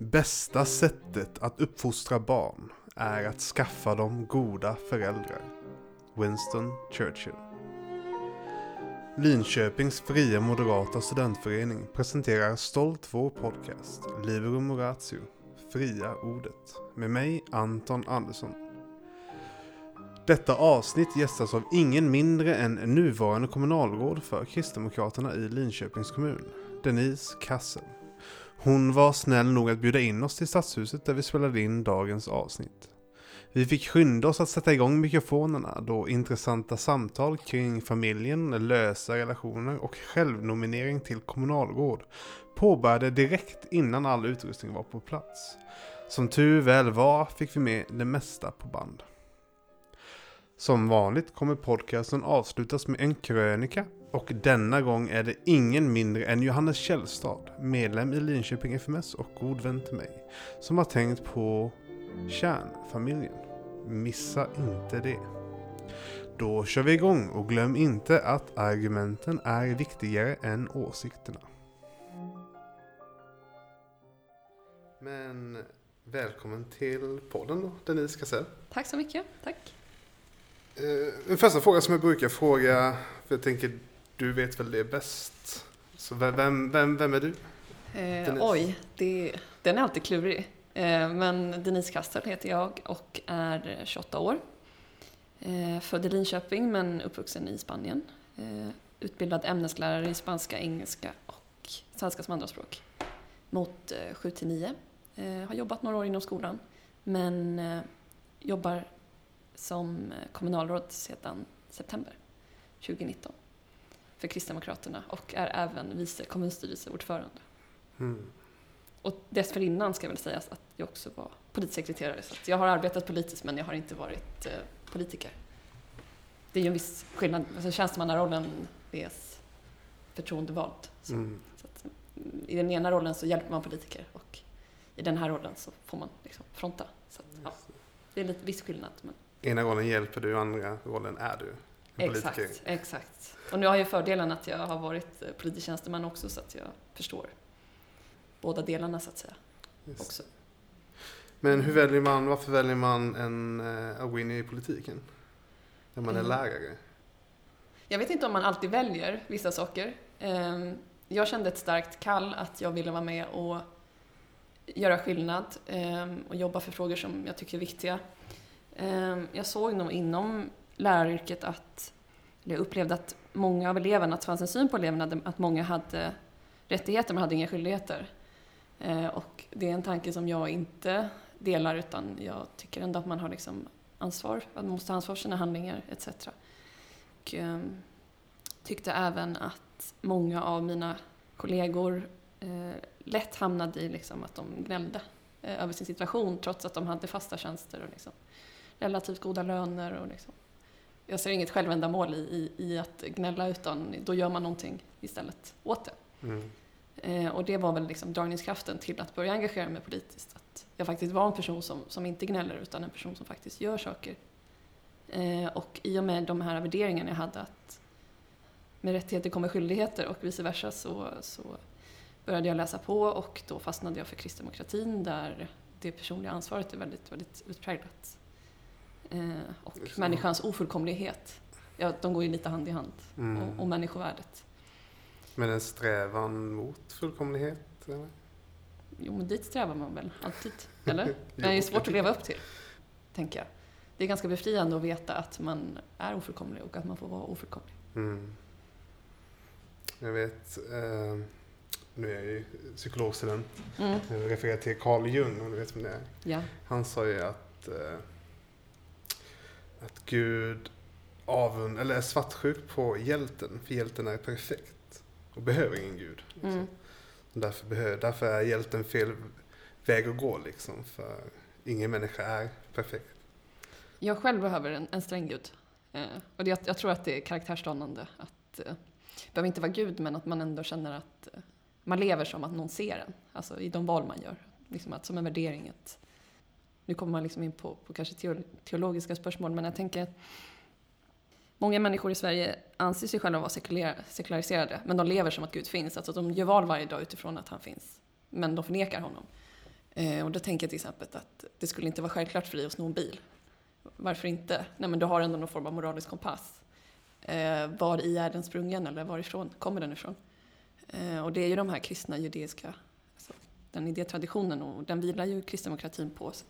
Bästa sättet att uppfostra barn är att skaffa dem goda föräldrar. Winston Churchill. Linköpings fria moderata studentförening presenterar stolt vår podcast Libero Moratio, Fria Ordet, med mig Anton Andersson. Detta avsnitt gästas av ingen mindre än nuvarande kommunalråd för Kristdemokraterna i Linköpings kommun, Denise Kassel. Hon var snäll nog att bjuda in oss till Stadshuset där vi spelade in dagens avsnitt. Vi fick skynda oss att sätta igång mikrofonerna då intressanta samtal kring familjen, lösa relationer och självnominering till kommunalråd påbörjade direkt innan all utrustning var på plats. Som tur väl var fick vi med det mesta på band. Som vanligt kommer podcasten avslutas med en krönika och denna gång är det ingen mindre än Johannes Källstad, medlem i Linköping FMS och god vän till mig, som har tänkt på kärnfamiljen. Missa inte det. Då kör vi igång och glöm inte att argumenten är viktigare än åsikterna. Men välkommen till podden då, Denise Kassell. Tack så mycket. Tack. Eh, En första fråga som jag brukar fråga, för jag tänker du vet väl det bäst. Så vem, vem, vem, är du? Eh, oj, det, den är alltid klurig. Eh, men Denise Kastel heter jag och är 28 år. Eh, född i Linköping men uppvuxen i Spanien. Eh, utbildad ämneslärare i spanska, engelska och svenska som andraspråk. Mot eh, 7 till 9. Eh, har jobbat några år inom skolan men eh, jobbar som eh, kommunalråd sedan september 2019 för Kristdemokraterna och är även vice kommunstyrelseordförande. Mm. Och dessförinnan ska jag väl säga att jag också var politsekreterare. Så jag har arbetat politiskt men jag har inte varit eh, politiker. Det är ju en viss skillnad. Alltså, tjänstemannarollen är förtroendevald. Så, Mm. så att, mm, I den ena rollen så hjälper man politiker och i den här rollen så får man liksom fronta. Så att, ja, det är lite viss skillnad. Men Ena rollen hjälper du, andra rollen är du. Exakt, exakt. Och nu har jag fördelen att jag har varit eh, politisk tjänsteman också så att jag förstår båda delarna så att säga Just. också. Men hur väljer man, varför väljer man en, eh, att gå in i politiken? När man är Mm. lärare? Jag vet inte om man alltid väljer vissa saker. Ehm, Jag kände ett starkt kall att jag ville vara med och göra skillnad ehm, och jobba för frågor som jag tycker är viktiga. Ehm, Jag såg nog inom läraryrket att, eller jag upplevde att många av eleverna, att det fanns en syn på eleverna att många hade rättigheter men hade inga skyldigheter. Eh, och det är en tanke som jag inte delar utan jag tycker ändå att man har liksom ansvar, att man måste ha ansvar för sina handlingar etc. Och ehm, tyckte även att många av mina kollegor eh, lätt hamnade i liksom att de gnällde eh, över sin situation trots att de hade fasta tjänster och liksom relativt goda löner. Och liksom. Jag ser inget självändamål i, i, i att gnälla utan då gör man någonting istället åt det. Mm. Eh, och det var väl liksom dragningskraften till att börja engagera mig politiskt. Att jag faktiskt var en person som, som inte gnäller utan en person som faktiskt gör saker. Eh, och i och med de här värderingarna jag hade att med rättigheter kommer skyldigheter och vice versa så, så började jag läsa på och då fastnade jag för kristdemokratin där det personliga ansvaret är väldigt, väldigt utpräglat. Eh, och människans ofullkomlighet, ja, de går ju lite hand i hand. Mm. Och, och människovärdet. Men en strävan mot fullkomlighet? Eller? Jo, men dit strävar man väl alltid, eller? Men det är svårt att leva upp till, tänker jag. Det är ganska befriande att veta att man är ofullkomlig och att man får vara ofullkomlig. Mm. Jag vet, eh, nu är jag ju psykologstudent, Mm. jag refererar till Carl Jung, om du vet vem det är. Ja. Han sa ju att, eh, att Gud avund, eller är svartsjuk på hjälten, för hjälten är perfekt och behöver ingen Gud. Liksom. Mm. Därför, behöver, därför är hjälten fel väg att gå, liksom, för ingen människa är perfekt. Jag själv behöver en, en sträng gud. Eh, och det, jag, jag tror att det är karaktärsdanande. Att, eh, behöver inte vara Gud, men att man ändå känner att eh, man lever som att någon ser en. Alltså i de val man gör. Liksom att, som en värdering. Att, nu kommer man liksom in på, på kanske teologiska spörsmål, men jag tänker att Många människor i Sverige anser sig själva vara sekulariserade, men de lever som att Gud finns. Alltså de gör val varje dag utifrån att han finns. Men de förnekar honom. Eh, och då tänker jag till exempel att det skulle inte vara självklart för dig att sno en bil. Varför inte? Nej men du har ändå någon form av moralisk kompass. Eh, var i är den sprungen eller varifrån kommer den ifrån? Eh, och det är ju de här kristna judeiska, alltså, den idétraditionen och den vilar ju kristdemokratin på. Så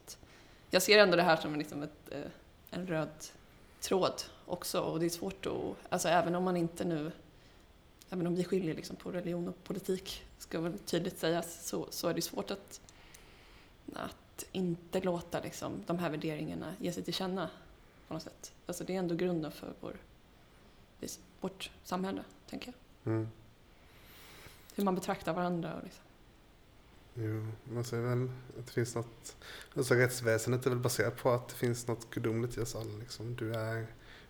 jag ser ändå det här som liksom ett, eh, en röd tråd också och det är svårt att, alltså även om man inte nu, även om vi skiljer liksom på religion och politik, ska väl tydligt sägas, så, så är det svårt att, att inte låta liksom, de här värderingarna ge sig till känna på något sätt. Alltså det är ändå grunden för vår, vårt samhälle, tänker jag. Mm. Hur man betraktar varandra och liksom. Jo, man säger väl att det finns något, alltså rättsväsendet är väl baserat på att det finns något gudomligt i oss alla. Liksom. Du är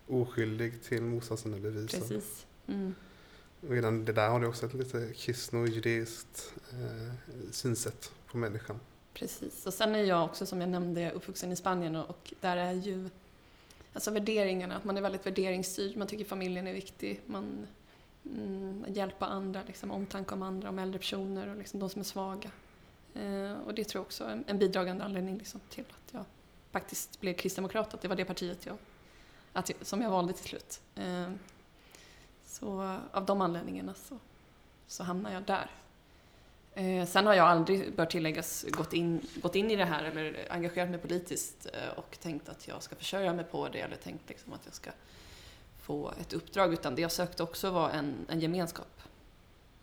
oskyldig till motsatsen är bevisad. Precis. Mm. Och redan det där har du också ett lite kristno-judaiskt eh, synsätt på människan. Precis, och sen är jag också som jag nämnde uppvuxen i Spanien och, och där är ju alltså värderingarna, att man är väldigt värderingsstyrd, man tycker familjen är viktig, man mm, hjälpa andra, liksom, omtanke om andra, om äldre personer och liksom, de som är svaga. Eh, och det tror jag också är en, en bidragande anledning liksom, till att jag faktiskt blev kristdemokrat, att det var det partiet jag, att, som jag valde till slut. Eh, så av de anledningarna så, så hamnade jag där. Eh, sen har jag aldrig, bör tilläggas, gått in, gått in i det här eller engagerat mig politiskt eh, och tänkt att jag ska försörja mig på det eller tänkt liksom att jag ska få ett uppdrag utan det jag sökte också var en, en gemenskap.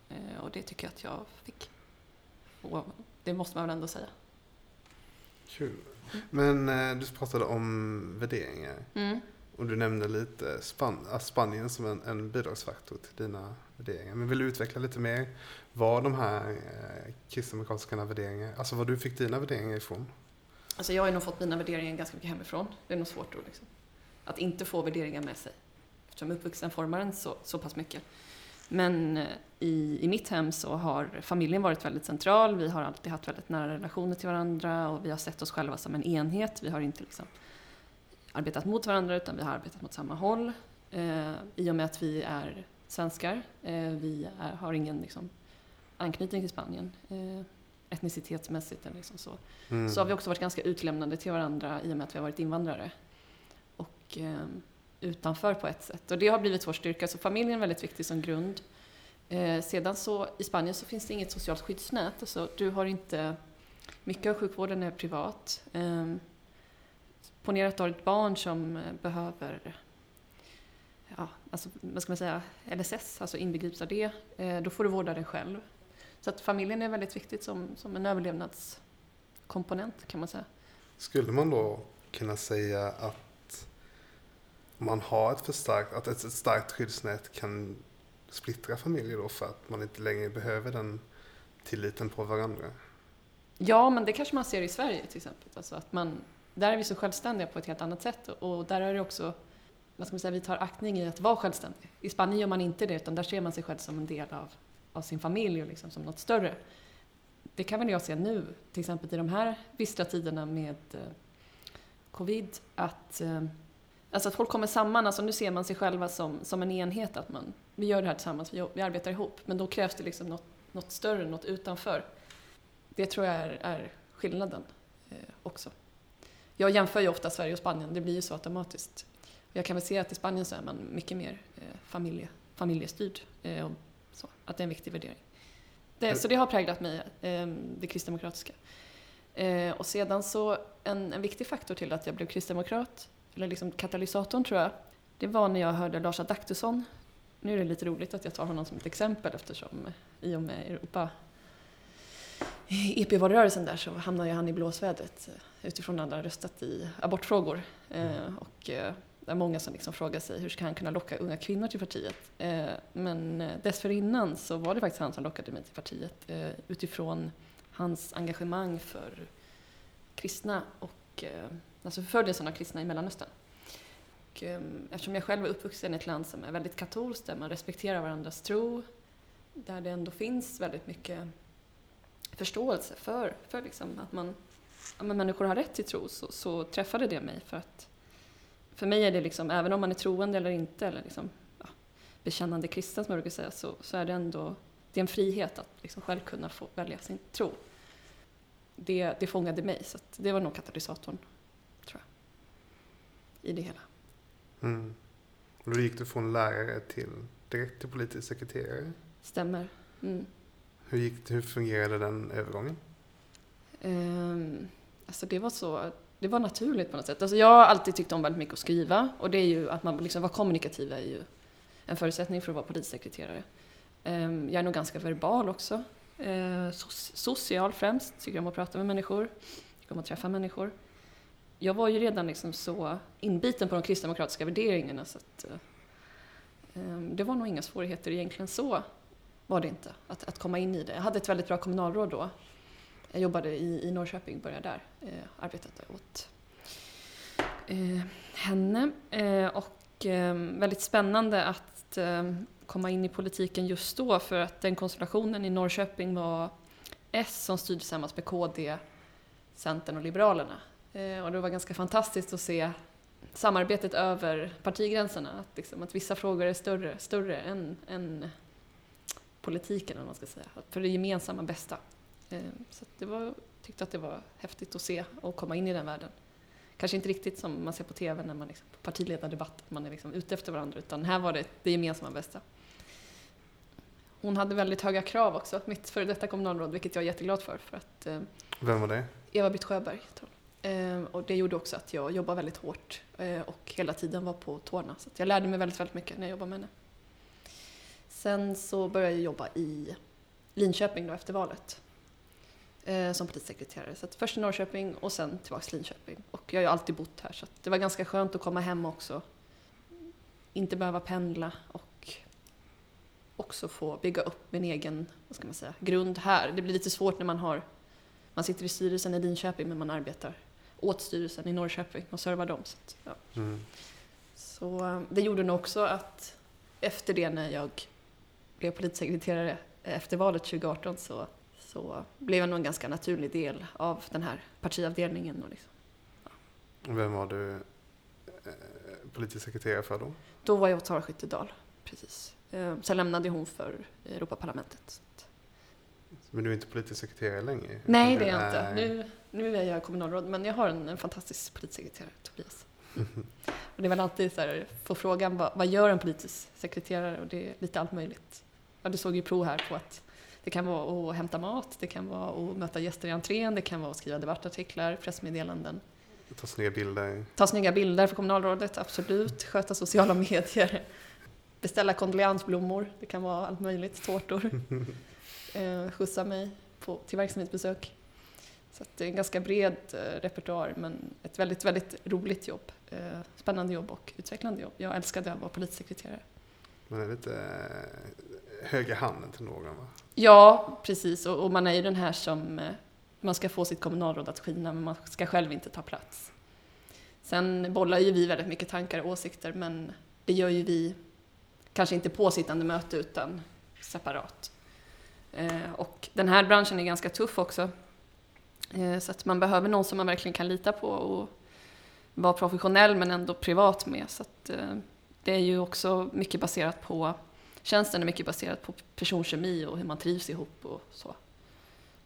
Eh, och det tycker jag att jag fick. Och det måste man väl ändå säga. Kul. Men eh, du pratade om värderingar. Mm. Och du nämnde lite Span Spanien som en, en bidragsfaktor till dina värderingar. Men vill du utveckla lite mer vad de här eh, kristdemokratiska värderingarna, alltså vad du fick dina värderingar ifrån? Alltså jag har nog fått mina värderingar ganska mycket hemifrån. Det är nog svårt då liksom. Att inte få värderingar med sig. Eftersom uppvuxen formar en så, så pass mycket. Men eh, i, i mitt hem så har familjen varit väldigt central. Vi har alltid haft väldigt nära relationer till varandra och vi har sett oss själva som en enhet. Vi har inte liksom arbetat mot varandra utan vi har arbetat mot samma håll. Eh, I och med att vi är svenskar. Eh, vi är, har ingen liksom, anknytning till Spanien eh, etnicitetsmässigt. Eller liksom så. Mm. så har vi också varit ganska utlämnande till varandra i och med att vi har varit invandrare. Och, eh, utanför på ett sätt. Och det har blivit vår styrka. Så familjen är väldigt viktig som grund. Eh, sedan så i Spanien så finns det inget socialt skyddsnät. Alltså, du har inte, mycket av sjukvården är privat. Eh, ponera att du har ett barn som eh, behöver ja, alltså, vad ska man säga, LSS, alltså inbegrips av det, eh, då får du vårda dig själv. Så att familjen är väldigt viktigt som, som en överlevnadskomponent kan man säga. Skulle man då kunna säga att man har ett för starkt, att ett, ett starkt skyddsnät kan splittra familjer då för att man inte längre behöver den tilliten på varandra. Ja, men det kanske man ser i Sverige till exempel. Alltså att man, där är vi så självständiga på ett helt annat sätt och där är det också, vad ska man säga, vi tar aktning i att vara självständig. I Spanien gör man inte det utan där ser man sig själv som en del av, av sin familj och liksom som något större. Det kan väl jag se nu, till exempel i de här bistra tiderna med eh, covid, att eh, Alltså att folk kommer samman, alltså nu ser man sig själva som, som en enhet, att man, vi gör det här tillsammans, vi, vi arbetar ihop. Men då krävs det liksom något, något större, något utanför. Det tror jag är, är skillnaden eh, också. Jag jämför ju ofta Sverige och Spanien, det blir ju så automatiskt. Jag kan väl se att i Spanien så är man mycket mer eh, familje, familjestyrd. Eh, och så, att det är en viktig värdering. Det, så det har präglat mig, eh, det kristdemokratiska. Eh, och sedan så, en, en viktig faktor till att jag blev kristdemokrat eller liksom katalysatorn tror jag, det var när jag hörde Lars Adaktusson. Nu är det lite roligt att jag tar honom som ett exempel eftersom i och med Europa EP-valrörelsen där så hamnade han i blåsvädret eh, utifrån att han röstat i abortfrågor. Mm. och eh, det är många som liksom frågar sig hur ska han kunna locka unga kvinnor till partiet? men dessförinnan så var det faktiskt han som lockade mig till partiet utifrån hans engagemang för kristna och alltså förföljelsen av kristna i Mellanöstern. Och, ehm, eftersom jag själv är uppvuxen i ett land som är väldigt katolskt, där man respekterar varandras tro, där det ändå finns väldigt mycket förståelse för, för liksom att man, ja, människor har rätt till tro, så, så träffade det mig. För att för mig är det liksom, även om man är troende eller inte, eller liksom, ja, bekännande kristen som jag brukar säga, så, så är det ändå det är en frihet att liksom själv kunna få välja sin tro. det, det fångade mig. Så att det var nog katalysatorn, i det hela. Mm. Och då gick du från lärare till direkt till politisk sekreterare. Stämmer. Mm. Hur, gick, hur fungerade den övergången? Ehm, alltså det var så, det var naturligt på något sätt. Alltså jag har alltid tyckt om väldigt mycket att skriva och det är ju att man liksom vara kommunikativ är ju en förutsättning för att vara polissekreterare. Ehm, jag är nog ganska verbal också. Ehm, soc- social främst, tycker om att prata med människor, tycker om att träffa människor. Jag var ju redan liksom så inbiten på de kristdemokratiska värderingarna så att eh, ehm, det var nog inga svårigheter egentligen så var det inte, att, att komma in i det. Jag hade ett väldigt bra kommunalråd då jag jobbade i, i Norrköping, började där. Eh, arbetade åt eh, henne. Eh, och eh, väldigt spännande att eh, komma in i politiken just då för att den konstellationen i Norrköping var S som styrde tillsammans med KD, Centern och Liberalerna. Eh, och det var ganska fantastiskt att se samarbetet över partigränserna. Att, liksom, att vissa frågor är större, större än, än politiken, eller vad man ska säga. För det gemensamma bästa. Eh, Så det var, tyckte att det var häftigt att se och komma in i den världen. Kanske inte riktigt som man ser på TV när man liksom, på partiledardebatt, att man är liksom ute efter varandra, utan här var det det gemensamma bästa. Hon hade väldigt höga krav också, mitt före detta kommunalråd, vilket jag är jätteglad för. för att, eh, Vem var det? Eva-Britt Sjöberg. tror jag. Ehm, och det gjorde också att jag jobbade väldigt hårt eh, och hela tiden var på tårna. Så att jag lärde mig väldigt, väldigt mycket när jag jobbade med henne. Sen så började jag jobba i Linköping då efter valet eh, som polissekreterare. Så att först i Norrköping och sen tillbaka till Linköping. Och jag har ju alltid bott här så att det var ganska skönt att komma hem också. Inte behöva pendla och också få bygga upp min egen vad ska man säga, grund här. Det blir lite svårt när man har man sitter i styrelsen i Linköping men man arbetar åt styrelsen i Norrköping och servar dem. Så, att, ja. Mm. så eh, det gjorde nog också att efter det när jag blev polissekreterare efter valet 2018 så, så blev jag nog en ganska naturlig del av den här partiavdelningen. Och liksom. Vem var du eh, politisk sekreterare för då? Då var jag åt Sara Skyttedal, precis. Eh, Sen lämnade hon för Europaparlamentet. Men du är inte politisk sekreterare längre? Nej, det är jag inte. Nu, nu är jag kommunalråd, men jag har en, en fantastisk polissekreterare, Tobias. Och det är väl alltid så här, få frågan vad, vad gör en politisk sekreterare? Och det är lite allt möjligt. Ja, du såg ju prov här på att det kan vara att hämta mat, det kan vara att möta gäster i entrén, det kan vara att skriva debattartiklar, pressmeddelanden. Ta snygga bilder. Ta snygga bilder för kommunalrådet, absolut. Sköta sociala medier. Beställa kondoleansblommor, det kan vara allt möjligt, tårtor. Eh, skjutsa mig på, till verksamhetsbesök. Så det är en ganska bred eh, repertoar men ett väldigt, väldigt roligt jobb. Eh, spännande jobb och utvecklande jobb. Jag älskade att vara polissekreterare. Man är lite eh, höga handen till någon va? Ja, precis. Och, och man är ju den här som man ska få sitt kommunalråd att skina men man ska själv inte ta plats. Sen bollar ju vi väldigt mycket tankar och åsikter men det gör ju vi kanske inte på sittande möte utan separat. Och den här branschen är ganska tuff också. Eh, så att man behöver någon som man verkligen kan lita på och vara professionell men ändå privat med. Så att, eh, det är ju också mycket baserat på Tjänsten är mycket baserat på personkemi och hur man trivs ihop och så.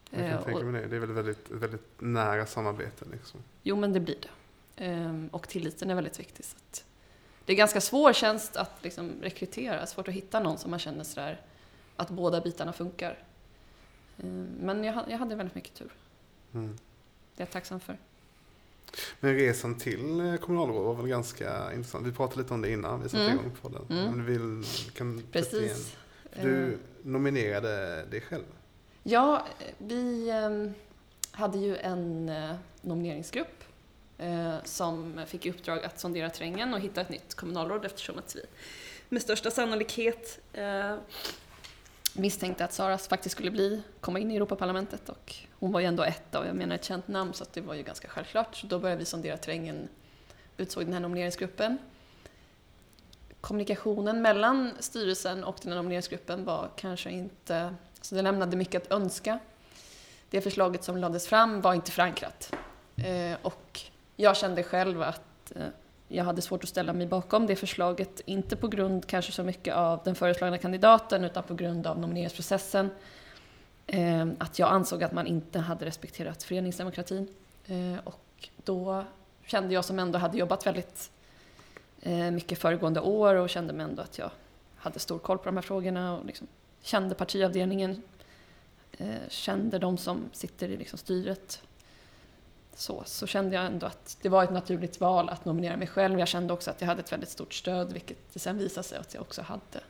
Jag kan Eh, tänka mig det. Det är väl väldigt, väldigt nära samarbete liksom. jo, men det blir det. Ehm, och tilliten är väldigt viktig. Så att det är ganska svår tjänst att liksom rekrytera, svårt att hitta någon som man känner sådär att båda bitarna funkar. Ehm, men jag, jag hade väldigt mycket tur. Mm. Det är jag tacksam för. Men resan till eh, kommunalråd var väl ganska intressant. Vi pratade lite om det innan vi satte Mm. igång podden. Mm. Om du vill, kan. Precis. Du Ehm, nominerade dig själv. Ja, vi ehm, hade ju en eh, nomineringsgrupp eh, som fick i uppdrag att sondera terrängen och hitta ett nytt kommunalråd eftersom att vi med största sannolikhet eh, misstänkte att Saras faktiskt skulle bli, komma in i Europaparlamentet och hon var ju ändå etta och jag menar ett känt namn så att det var ju ganska självklart. Så då började vi sondera terrängen, utsåg den här nomineringsgruppen. Kommunikationen mellan styrelsen och den här nomineringsgruppen var kanske inte så det lämnade mycket att önska. Det förslaget som lades fram var inte förankrat. Eh, och jag kände själv att eh, jag hade svårt att ställa mig bakom det förslaget, inte på grund kanske så mycket av den föreslagna kandidaten utan på grund av nomineringsprocessen. eh, att jag ansåg att man inte hade respekterat föreningsdemokratin. Eh, och då kände jag som ändå hade jobbat väldigt eh, mycket föregående år och kände mig ändå att jag hade stor koll på de här frågorna och liksom kände partiavdelningen, eh, kände de som sitter i liksom styret. Så, så kände jag ändå att det var ett naturligt val att nominera mig själv. Jag kände också att jag hade ett väldigt stort stöd, vilket det sen visade sig att jag också hade.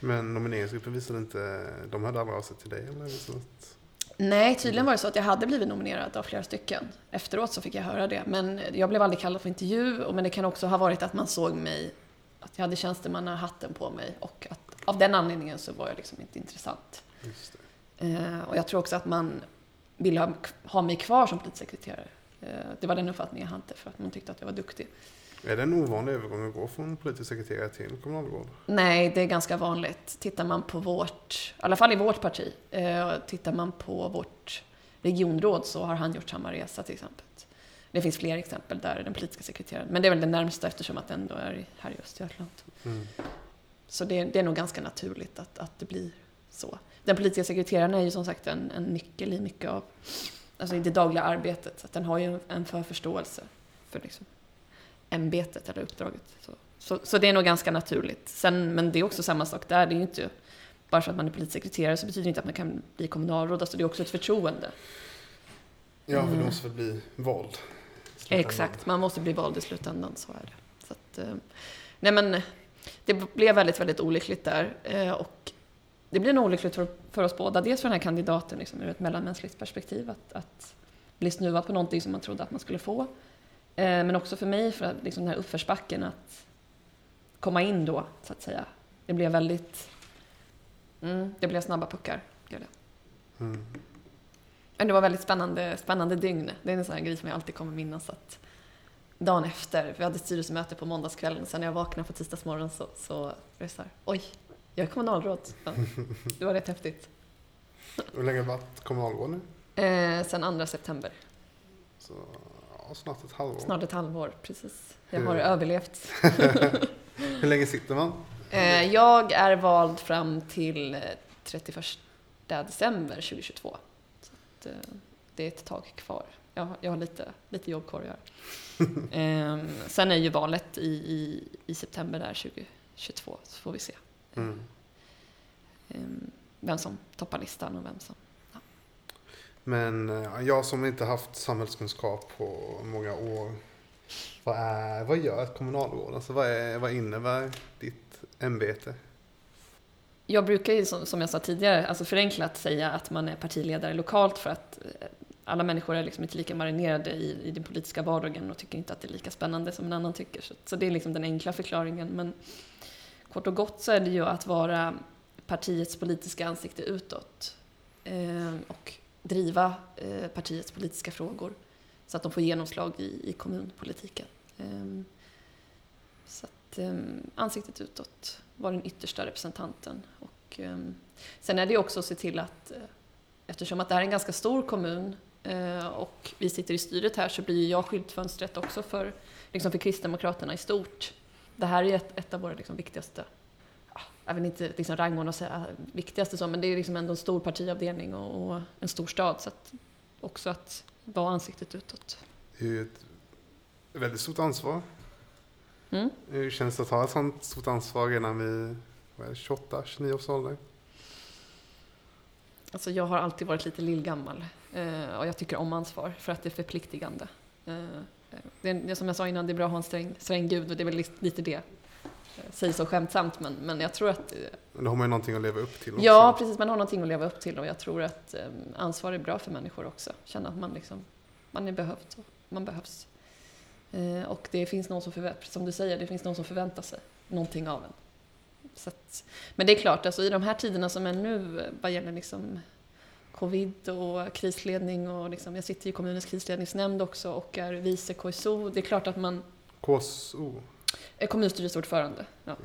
Men nomineringsgruppen visade inte, de hade aldrig av sig till dig eller? Något? Nej, tydligen var det så att jag hade blivit nominerad av flera stycken. Efteråt så fick jag höra det. Men jag blev aldrig kallad för intervju. Men det kan också ha varit att man såg mig, att jag hade tjänstemannahatten på mig. Och att av den anledningen så var jag liksom inte intressant. Eh, och jag tror också att man ville ha, ha mig kvar som politisekreterare. Eh, det var den uppfattningen jag hade för att man tyckte att jag var duktig. Är det en ovanlig övergång att gå från politisk sekreterare till kommunalråd? Nej, det är ganska vanligt. Tittar man på vårt, i alla fall i vårt parti, eh, tittar man på vårt regionråd så har han gjort samma resa till exempel. Det finns fler exempel där den politiska sekreteraren, men det är väl det närmsta eftersom att det ändå är här i Östergötland. Mm. Så det, det, är nog ganska naturligt att, att det blir så. Den politiska sekreteraren är ju som sagt en, en nyckel i mycket av alltså i det dagliga arbetet. Så att den har ju en förförståelse för liksom ämbetet eller uppdraget. Så, så, så, det är nog ganska naturligt. Sen, men det är också samma sak där. Det är ju inte bara för att man är politisekreterare så betyder det inte att man kan bli kommunalråd. Alltså det är också ett förtroende. Ja, för du mm. måste väl bli vald? Exakt, man måste bli vald i slutändan. Så är det. Så att, eh, nej men, det blev väldigt, väldigt olyckligt där. Eh, och det blir nog olyckligt för, för oss båda. Dels för den här kandidaten liksom, ur ett mellanmänskligt perspektiv. Att, att bli snuvad på någonting som man trodde att man skulle få. Eh, men också för mig, för att, liksom den här uppförsbacken, att komma in då, så att säga. Det blev väldigt... Mm, det blev snabba puckar. Det. Mm. Men det var väldigt spännande, spännande dygn. Det är en sån här grej som jag alltid kommer minnas. Att dagen efter, vi hade styrelsemöte på måndagskvällen, sen när jag vaknade på tisdagsmorgon så, så var det så här, oj, jag är kommunalråd. Ja, det var rätt häftigt. Hur länge har du varit kommunalråd nu? Eh, sen 2 september. Så snart ett halvår. Snart ett halvår, precis. Jag har överlevt. Hur länge sitter man? Eh, jag är vald fram till 31 eh, december 2022. Så att, eh, det är ett tag kvar. Jag, jag har lite, lite jobb kvar att göra. Ehm, sen är ju valet i, i, i september där 2022, så får vi se. Mm. Ehm, vem som toppar listan och vem som men eh, jag som inte haft samhällskunskap på många år. Vad, är, vad gör ett kommunalråd? Alltså vad, är, vad innebär ditt ämbete? Jag brukar ju som jag sa tidigare, alltså förenklat säga att man är partiledare lokalt för att eh, alla människor är liksom inte lika marinerade i, i den politiska vardagen och tycker inte att det är lika spännande som en annan tycker. Så, så det är liksom den enkla förklaringen. Men kort och gott så är det ju att vara partiets politiska ansikte utåt. Eh, och driva eh, partiets politiska frågor så att de får genomslag i, i kommunpolitiken. Ehm, så att ehm, ansiktet utåt var den yttersta representanten. Och, ehm, sen är det också att se till att eh, eftersom att det här är en ganska stor kommun och vi sitter i styret här så blir jag skyltfönstret också för, liksom för Kristdemokraterna i stort. Det här är ett, ett av våra liksom viktigaste jag vill inte liksom rangordna säga viktigaste så, men det är liksom ändå en stor partiavdelning och, och en stor stad. Så att också att vara ansiktet utåt. Det är ju ett väldigt stort ansvar. Mm. Hur känns det att ha ett sånt stort ansvar redan vid 28-29 års ålder? Alltså jag har alltid varit lite lillgammal eh, och jag tycker om ansvar för att det är förpliktigande. Eh, det är, som jag sa innan, det är bra att ha en sträng, sträng gud och det är väl lite det säger så skämtsamt, men, men jag tror att... Men då har man ju någonting att leva upp till också. Ja, precis. Man har någonting att leva upp till och jag tror att um, ansvar är bra för människor också. Känna att man, liksom, man är behövd och man behövs. Och det finns någon som förväntar som du säger, det finns någon som förväntar sig någonting av en. Så att, men det är klart, alltså, i de här tiderna som är nu vad gäller liksom covid och krisledning och liksom, jag sitter i kommunens krisledningsnämnd också och är vice KSO. Det är klart att man... KSO? Kommunstyrelseordförande. Ja.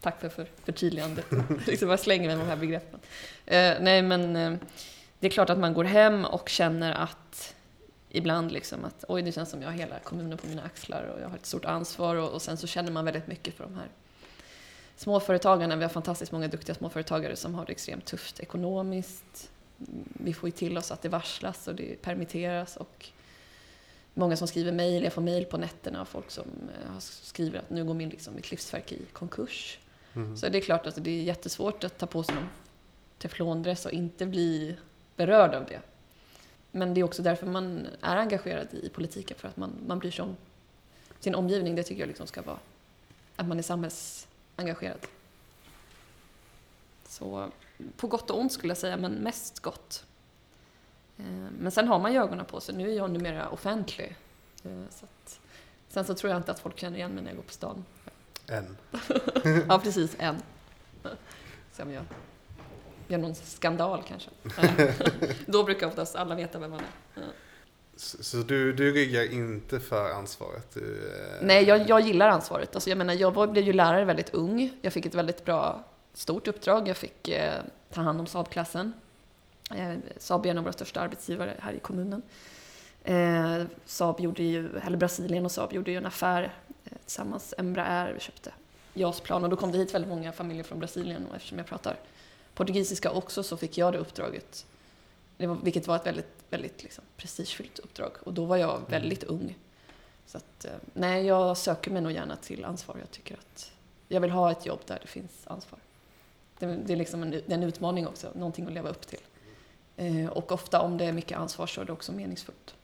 Tack för, för förtydligandet. liksom bara slänger med de här begreppen. Eh, nej, men eh, det är klart att man går hem och känner att ibland liksom att oj, det känns som jag har hela kommunen på mina axlar och jag har ett stort ansvar och, och sen så känner man väldigt mycket för de här småföretagarna. Vi har fantastiskt många duktiga småföretagare som har det extremt tufft ekonomiskt. Vi får ju till oss att det varslas och det permitteras och många som skriver mejl, jag får mejl på nätterna av folk som eh, skriver att nu går min, liksom, mitt livsverk i konkurs. Mm. Så det är klart att det är jättesvårt att ta på sig någon teflondress och inte bli berörd av det. Men det är också därför man är engagerad i politiken, för att man, man bryr sig om sin omgivning. Det tycker jag liksom ska vara att man är samhällsengagerad. Så på gott och ont skulle jag säga, men mest gott. Eh, men sen har man ju ögonen på sig. Nu är jag numera offentlig. Eh, så att, sen så tror jag inte att folk känner igen mig när jag går på stan. En. ja, precis. En. Se om jag gör någon skandal kanske. Då brukar oftast alla veta vem man är. Så, så du, du ryggar inte för ansvaret? Du, eh... Nej, jag, jag gillar ansvaret. Alltså, jag menar, jag var, blev ju lärare väldigt ung. Jag fick ett väldigt bra, stort uppdrag. Jag fick eh, ta hand om Saab-klassen. Eh, Saab är en av våra största arbetsgivare här i kommunen. Eh, Saab gjorde ju, eller Brasilien och Saab gjorde ju en affär eh, tillsammans. Embraer, vi köpte JAS-plan och då kom det hit väldigt många familjer från Brasilien och eftersom jag pratar portugisiska också så fick jag det uppdraget. Det var, vilket var ett väldigt, väldigt liksom, prestigefyllt uppdrag och då var jag mm. väldigt ung. Så att, eh, nej, jag söker mig nog gärna till ansvar. Jag tycker att jag vill ha ett jobb där det finns ansvar. Det, det är liksom en, en utmaning också, någonting att leva upp till. Eh, och ofta om det är mycket ansvar så är det också meningsfullt.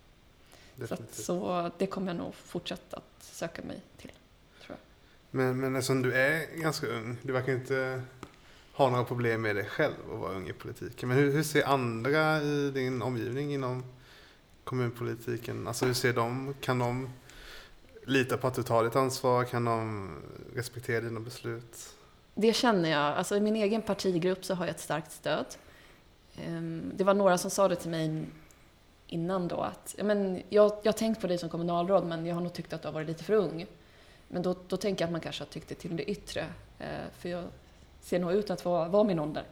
Så, att, så, det kommer jag nog fortsätta att söka mig till. Tror jag. Men, men eftersom du är ganska ung, du verkar inte ha några problem med dig själv att vara ung i politiken. Men hur, hur ser andra i din omgivning inom kommunpolitiken, alltså hur ser de, kan de lita på att du tar ditt ansvar? Kan de respektera dina beslut? Det känner jag. Alltså I min egen partigrupp så har jag ett starkt stöd. Ehm, det var några som sa det till mig innan då att men jag, jag har tänkt på dig som kommunalråd men jag har nog tyckt att du har varit lite för ung. Men då, då tänker jag att man kanske har tyckt det till det yttre. Ehm, för jag ser nog ut att vara, vara min ålder.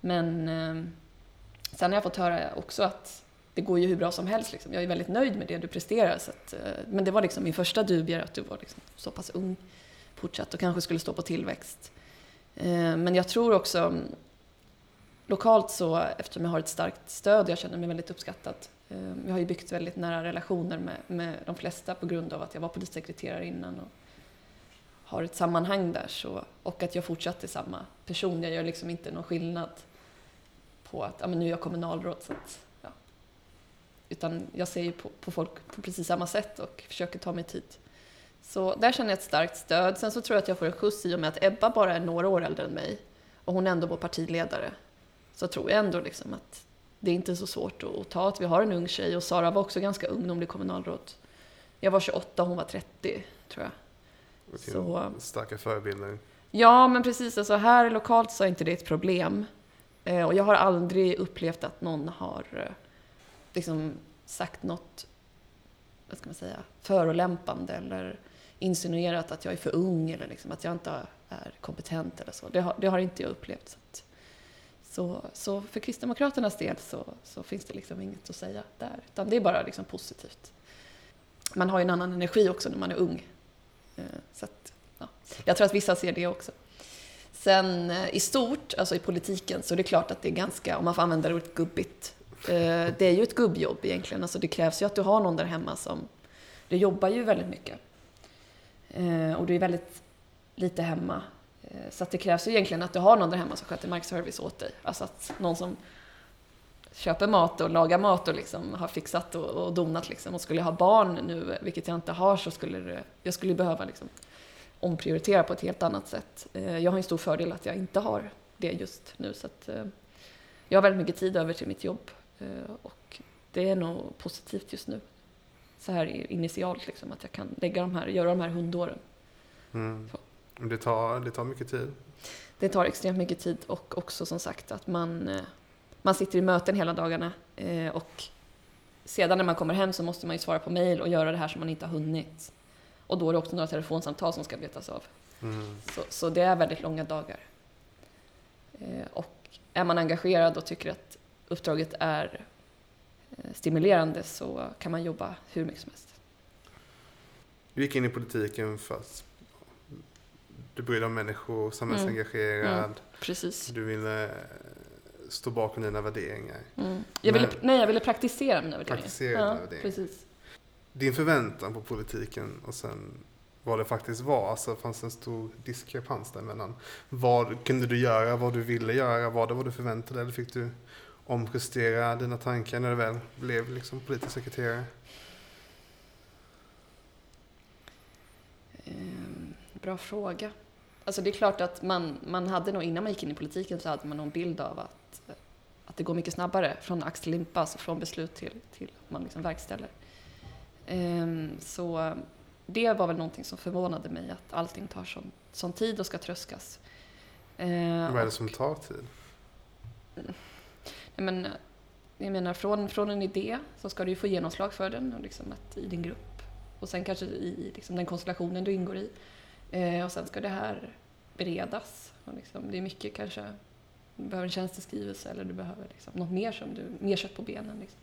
Men ehm, sen har jag fått höra också att det går ju hur bra som helst. Liksom. Jag är väldigt nöjd med det du presterar. Så att, eh, men det var liksom min första dubier att du var liksom så pass ung fortsatt och kanske skulle stå på tillväxt. Eh, men jag tror också lokalt så, eftersom jag har ett starkt stöd, jag känner mig väldigt uppskattad. Eh, jag har ju byggt väldigt nära relationer med, med de flesta på grund av att jag var polissekreterare innan och har ett sammanhang där. Så, och att jag fortsatt är samma person. Jag gör liksom inte någon skillnad på att ja, men nu är jag kommunalråd. Så att, ja. Utan jag ser ju på, på folk på precis samma sätt och försöker ta mig tid. Så där känner jag ett starkt stöd. Sen så tror jag att jag får en skjuts i och med att Ebba bara är några år äldre än mig. Och hon är ändå vår partiledare så tror jag ändå liksom att det är inte så svårt att ta att vi har en ung tjej och Sara var också ganska ung när hon blev kommunalråd. Jag var 28 och hon var 30 tror jag. Så, starka förebilder. Ja, men precis. Alltså här lokalt så är inte det ett problem. Eh, och jag har aldrig upplevt att någon har eh, liksom sagt något, vad ska man säga, förolämpande eller insinuerat att jag är för ung eller liksom att jag inte är kompetent eller så. Det har, det har inte jag upplevt. Så att, så, så för Kristdemokraternas del så, så, finns det liksom inget att säga där, utan det är bara liksom positivt. Man har ju en annan energi också när man är ung. Eh, så att, ja. Jag tror att vissa ser det också. Sen eh, i stort, alltså i politiken, så är det klart att det är ganska, om man får använda det ordet, gubbigt. Eh, det är ju ett gubbjobb egentligen. Alltså det krävs ju att du har någon där hemma som... Du jobbar ju väldigt mycket. Eh, och du är väldigt lite hemma. Eh, så att det krävs ju egentligen att du har någon där hemma som sköter markservice åt dig. Alltså att någon som köper mat och lagar mat och liksom har fixat och, och donat. Liksom. Och skulle jag ha barn nu, vilket jag inte har, så skulle det, jag skulle behöva liksom omprioritera på ett helt annat sätt. Eh, jag har en stor fördel att jag inte har det just nu. Så att eh, jag har väldigt mycket tid över till mitt jobb. Eh, och det är nog positivt just nu. Så här initialt, liksom, att jag kan lägga de här, göra de här hundåren. Mm. Det tar, det tar mycket tid. Det tar extremt mycket tid och också som sagt att man, eh, man sitter i möten hela dagarna eh, och sedan när man kommer hem så måste man ju svara på mail och göra det här som man inte har hunnit. Och då är det också några telefonsamtal som ska betas av. Mm. Så, så, det är väldigt långa dagar. Eh, och är man engagerad och tycker att uppdraget är stimulerande så kan man jobba hur mycket som helst. Du gick in i politiken fast du bryr dig om människor, samhällsengagerad. Mm. Mm. Precis. Du ville stå bakom dina värderingar. Mm. Jag ville, Men- nej, jag ville praktisera mina värderingar. Praktisera ja, dina värderingar. Precis. Din förväntan på politiken och sen vad det faktiskt var, alltså fanns det en stor diskrepans däremellan. Vad kunde du göra, vad du ville göra, var det vad du förväntade dig eller fick du omjustera dina tankar när du väl blev liksom politisk sekreterare? Ehm, bra fråga. Alltså det är klart att man, man hade nog, innan man gick in i politiken så hade man någon bild av att, att det går mycket snabbare från ax till limpa, alltså från beslut till, till att man liksom verkställer. Ehm, så det var väl någonting som förvånade mig, att allting tar sån, sån tid och ska tröskas. Ehm, vad är det som tar tid? Jag men, jag menar, från, från en idé så ska du ju få genomslag för den och liksom att, i din grupp. Och sen kanske i liksom den konstellationen du ingår i. Eh, och sen ska det här beredas. Och liksom, det är mycket kanske, du behöver en tjänsteskrivelse eller du behöver liksom något mer som du, mer kött på benen. Liksom.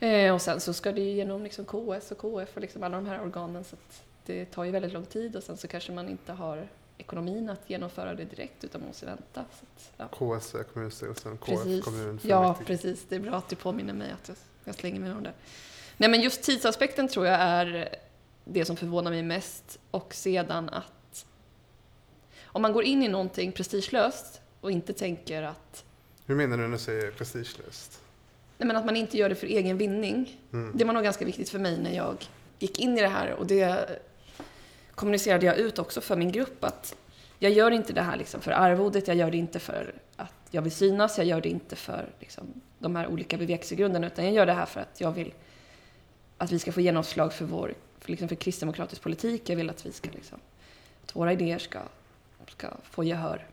Eh, och sen så ska det ju genom liksom KS och KF och liksom alla de här organen så att det tar ju väldigt lång tid och sen så kanske man inte har ekonomin att genomföra det direkt utan man måste vänta. Att, ja. KS är kommunstyrelsen, KF Precis. kommun Ja, precis. Det är bra att du påminner mig att jag, jag slänger mig om det. Nej, men just tidsaspekten tror jag är det som förvånar mig mest. Och sedan att om man går in i någonting prestigelöst och inte tänker att, Hur menar du när du säger prestigelöst? nej, men att man inte gör det för egen vinning. Mm. Det var nog ganska viktigt för mig när jag gick in i det här och det kommunicerade jag ut också för min grupp att jag gör inte det här liksom för arvodet, jag gör det inte för att jag vill synas, jag gör det inte för liksom de här olika bevekelsegrunderna utan jag gör det här för att jag vill att vi ska få genomslag för vår för, liksom för kristdemokratisk politik. Jag vill att vi ska liksom, att våra idéer ska, ska få gehör.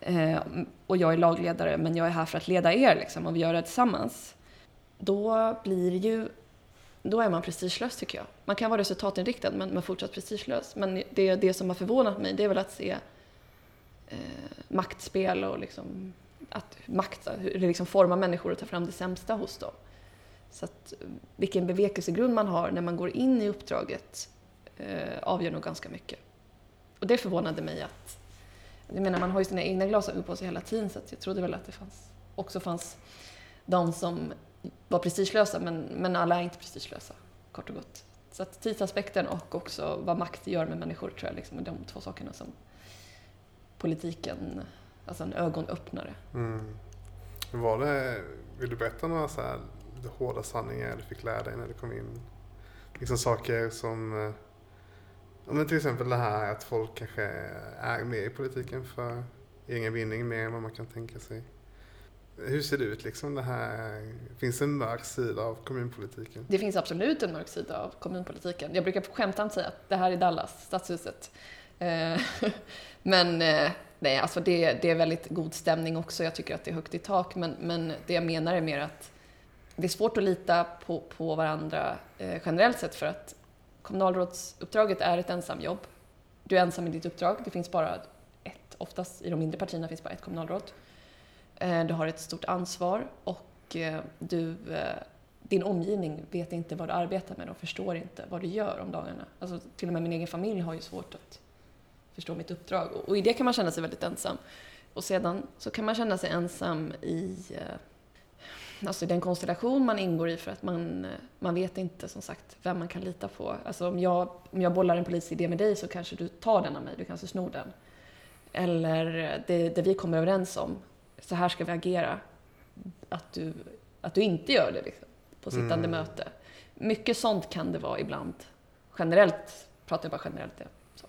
Eh, och jag är lagledare men jag är här för att leda er liksom, och vi gör det tillsammans. Då blir ju då är man prestigelös tycker jag. Man kan vara resultatinriktad men, men fortsatt prestigelös. Men det, det som har förvånat mig det är väl att se eh, maktspel och liksom att makt, hur det liksom formar människor och tar fram det sämsta hos dem. Så att eh, vilken bevekelsegrund man har när man går in i uppdraget eh, avgör nog ganska mycket. Och det förvånade mig att, jag menar man har ju sina egna glasögon på sig hela tiden så att jag trodde väl att det fanns, också fanns de som vara prestigelösa men, men alla är inte prestigelösa, kort och gott. Så att tidsaspekten och också vad makt gör med människor tror jag liksom är de två sakerna som politiken, alltså en ögonöppnare. Mm. Var det, vill du berätta några så här hårda sanningar du fick lära dig när du kom in? Liksom saker som, eh, ja, men till exempel det här att folk kanske är med i politiken för egen vinning mer än vad man kan tänka sig. Hur ser det ut liksom det här, finns det en mörk sida av kommunpolitiken? Det finns absolut en mörk sida av kommunpolitiken. Jag brukar skämtsamt säga att det här är Dallas, stadshuset. Eh, men eh, nej, alltså det, det är väldigt god stämning också. Jag tycker att det är högt i tak. Men, men det jag menar är mer att det är svårt att lita på, på varandra eh, generellt sett för att kommunalrådsuppdraget är ett ensamjobb. Du är ensam i ditt uppdrag. Det finns bara ett, oftast i de mindre partierna finns bara ett kommunalråd. Eh, du har ett stort ansvar och eh, du, eh, din omgivning vet inte vad du arbetar med och förstår inte vad du gör om dagarna. Alltså, till och med min egen familj har ju svårt att förstå mitt uppdrag och, i det kan man känna sig väldigt ensam. Och sedan så kan man känna sig ensam i alltså den konstellation man ingår i för att man, man vet inte som sagt vem man kan lita på. Alltså om jag, om jag bollar en polisidé med dig så kanske du tar den av mig, du kanske snor den. Eller det, det vi kommer överens om, så här ska vi agera. Att du, att du inte gör det liksom, på sittande Mm. möte. Mycket sånt kan det vara ibland. Generellt, pratar jag bara generellt. Ja. Så,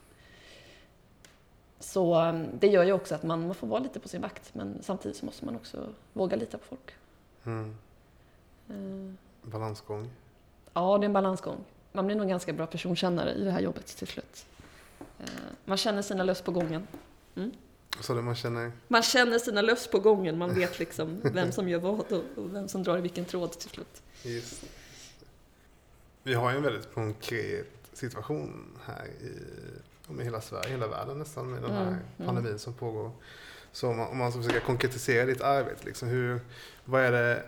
så um, det gör ju också att man, man får vara lite på sin vakt men samtidigt så måste man också våga lita på folk. Mm. Eh, Balansgång. Ja, det är en balansgång. Man blir nog ganska bra personkännare i det här jobbet till slut. Eh, Man känner sina löss på gången. Så det man känner, Man känner sina löss på gången, man vet liksom vem som gör vad och vem som drar i vilken tråd till slut. just. Vi har ju en väldigt konkret situation här i om i hela Sverige, hela världen nästan med den här Mm, mm. pandemin som pågår. Så om man, om man ska försöka konkretisera ditt arbete, liksom, hur, vad är det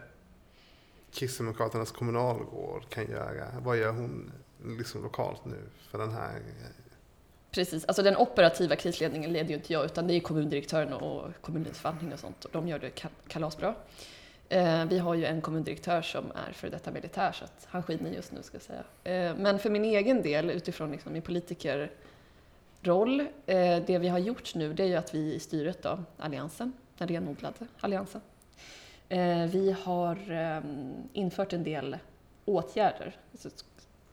Kristdemokraternas kommunalråd kan göra? Vad gör hon liksom lokalt nu för den här Precis, alltså den operativa krisledningen leder ju inte jag utan det är kommundirektören och kommunens förvaltning och sånt och de gör det kalasbra. Eh, vi har ju en kommundirektör som är för detta militär så att han skiner just nu ska jag säga. Eh, men för min egen del utifrån liksom min politikerroll, eh, det vi har gjort nu det är ju att vi i styret då, Alliansen, den renodlade Alliansen, vi har ehm, infört en del åtgärder, alltså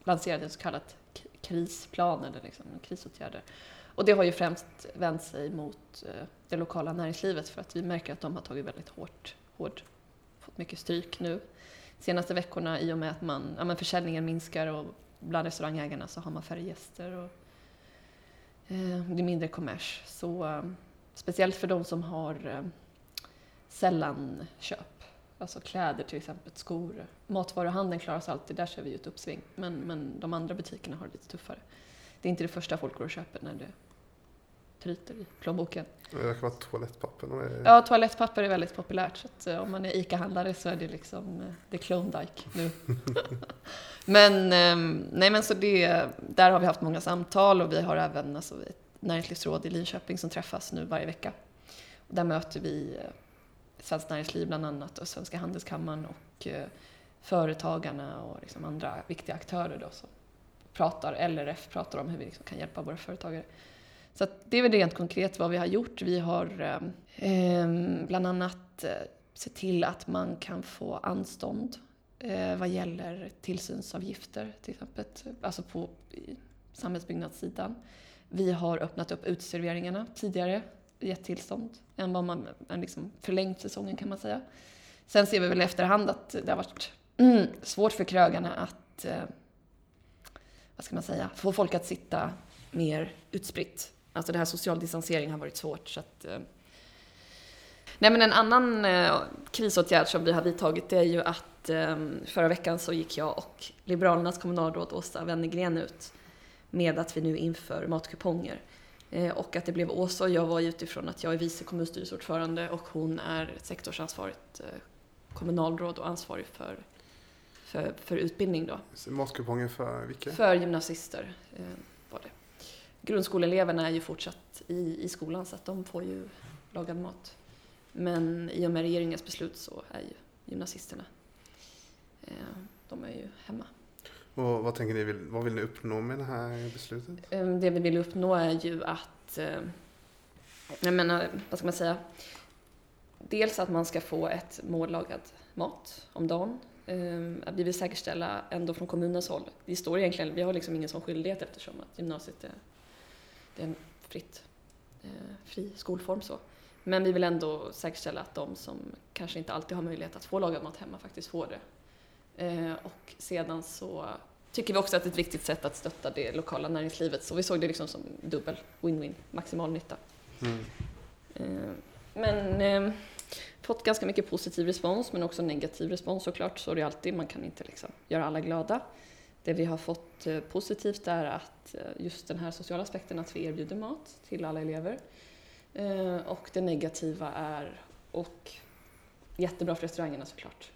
lanserat ett så kallat krisplan eller liksom krisåtgärder. Och det har ju främst vänt sig mot eh, det lokala näringslivet för att vi märker att de har tagit väldigt hårt, hårt fått mycket stryk nu senaste veckorna i och med att man, ja, men försäljningen minskar och bland restaurangägarna så har man färre gäster och eh, det är mindre kommers. Så eh, speciellt för de som har eh, sällan köp, alltså kläder till exempel, skor. Matvaruhandeln klarar sig alltid, där ser vi ett uppsving. Men, men de andra butikerna har det lite tuffare. Det är inte det första folk går och köper när det tryter i plånboken. Det verkar vara toalettpapper. Är... Ja, toalettpapper är väldigt populärt. Så eh, om man är ICA-handlare så är det liksom eh, det Klondike nu. men, ehm, nej men så det, där har vi haft många samtal och vi har även alltså, ett näringslivsråd i Linköping som träffas nu varje vecka. Och där möter vi eh, Svenskt Näringsliv bland annat och Svenska Handelskammaren och eh, företagarna och liksom andra viktiga aktörer då som pratar, LRF pratar om hur vi liksom kan hjälpa våra företagare. Så det är väl rent konkret vad vi har gjort. Vi har eh, bland annat eh, sett till att man kan få anstånd eh, vad gäller tillsynsavgifter till exempel, alltså på samhällsbyggnadssidan. Vi har öppnat upp uteserveringarna tidigare, gett tillstånd, än vad man liksom förlängt säsongen kan man säga. Sen ser vi väl i efterhand att det har varit mm, svårt för krögarna att, eh, vad ska man säga, få folk att sitta mer utspritt. Alltså det här social distansering har varit svårt. Så att, eh. Nej men en annan eh, krisåtgärd som vi har vidtagit det är ju att eh, förra veckan så gick jag och Liberalernas kommunalråd Åsa Wennergren ut med att vi nu inför matkuponger. Eh, och att det blev Åsa och jag var utifrån att jag är vice kommunstyrelseordförande och hon är sektorsansvarigt eh, kommunalråd och ansvarig för, för, för utbildning då. Matkuponger för vilka? För gymnasister eh, var det grundskoleeleverna är ju fortsatt i, i skolan så att de får ju lagad mat. Men i och med regeringens beslut så är ju gymnasisterna, de är ju hemma. Och vad tänker ni, vad vill ni uppnå med det här beslutet? Ehm, det vi vill uppnå är ju att, ehm, jag menar, vad ska man säga, dels att man ska få ett mållagad mat om dagen. Ehm, vi vill säkerställa ändå från kommunens håll, det står egentligen, vi har liksom ingen sån skyldighet eftersom att gymnasiet är det är en fritt, eh, fri skolform så. Men vi vill ändå säkerställa att de som kanske inte alltid har möjlighet att få lagad mat hemma faktiskt får det. Eh, och sedan så tycker vi också att det är ett viktigt sätt att stötta det lokala näringslivet. Så vi såg det liksom som dubbel win-win, maximal nytta. Mm. Eh, men eh, fått ganska mycket positiv respons men också negativ respons såklart. Så är det alltid, man kan inte liksom göra alla glada. Det vi har fått positivt är att just den här sociala aspekten att vi erbjuder mat till alla elever. Och det negativa är, och jättebra för restaurangerna såklart,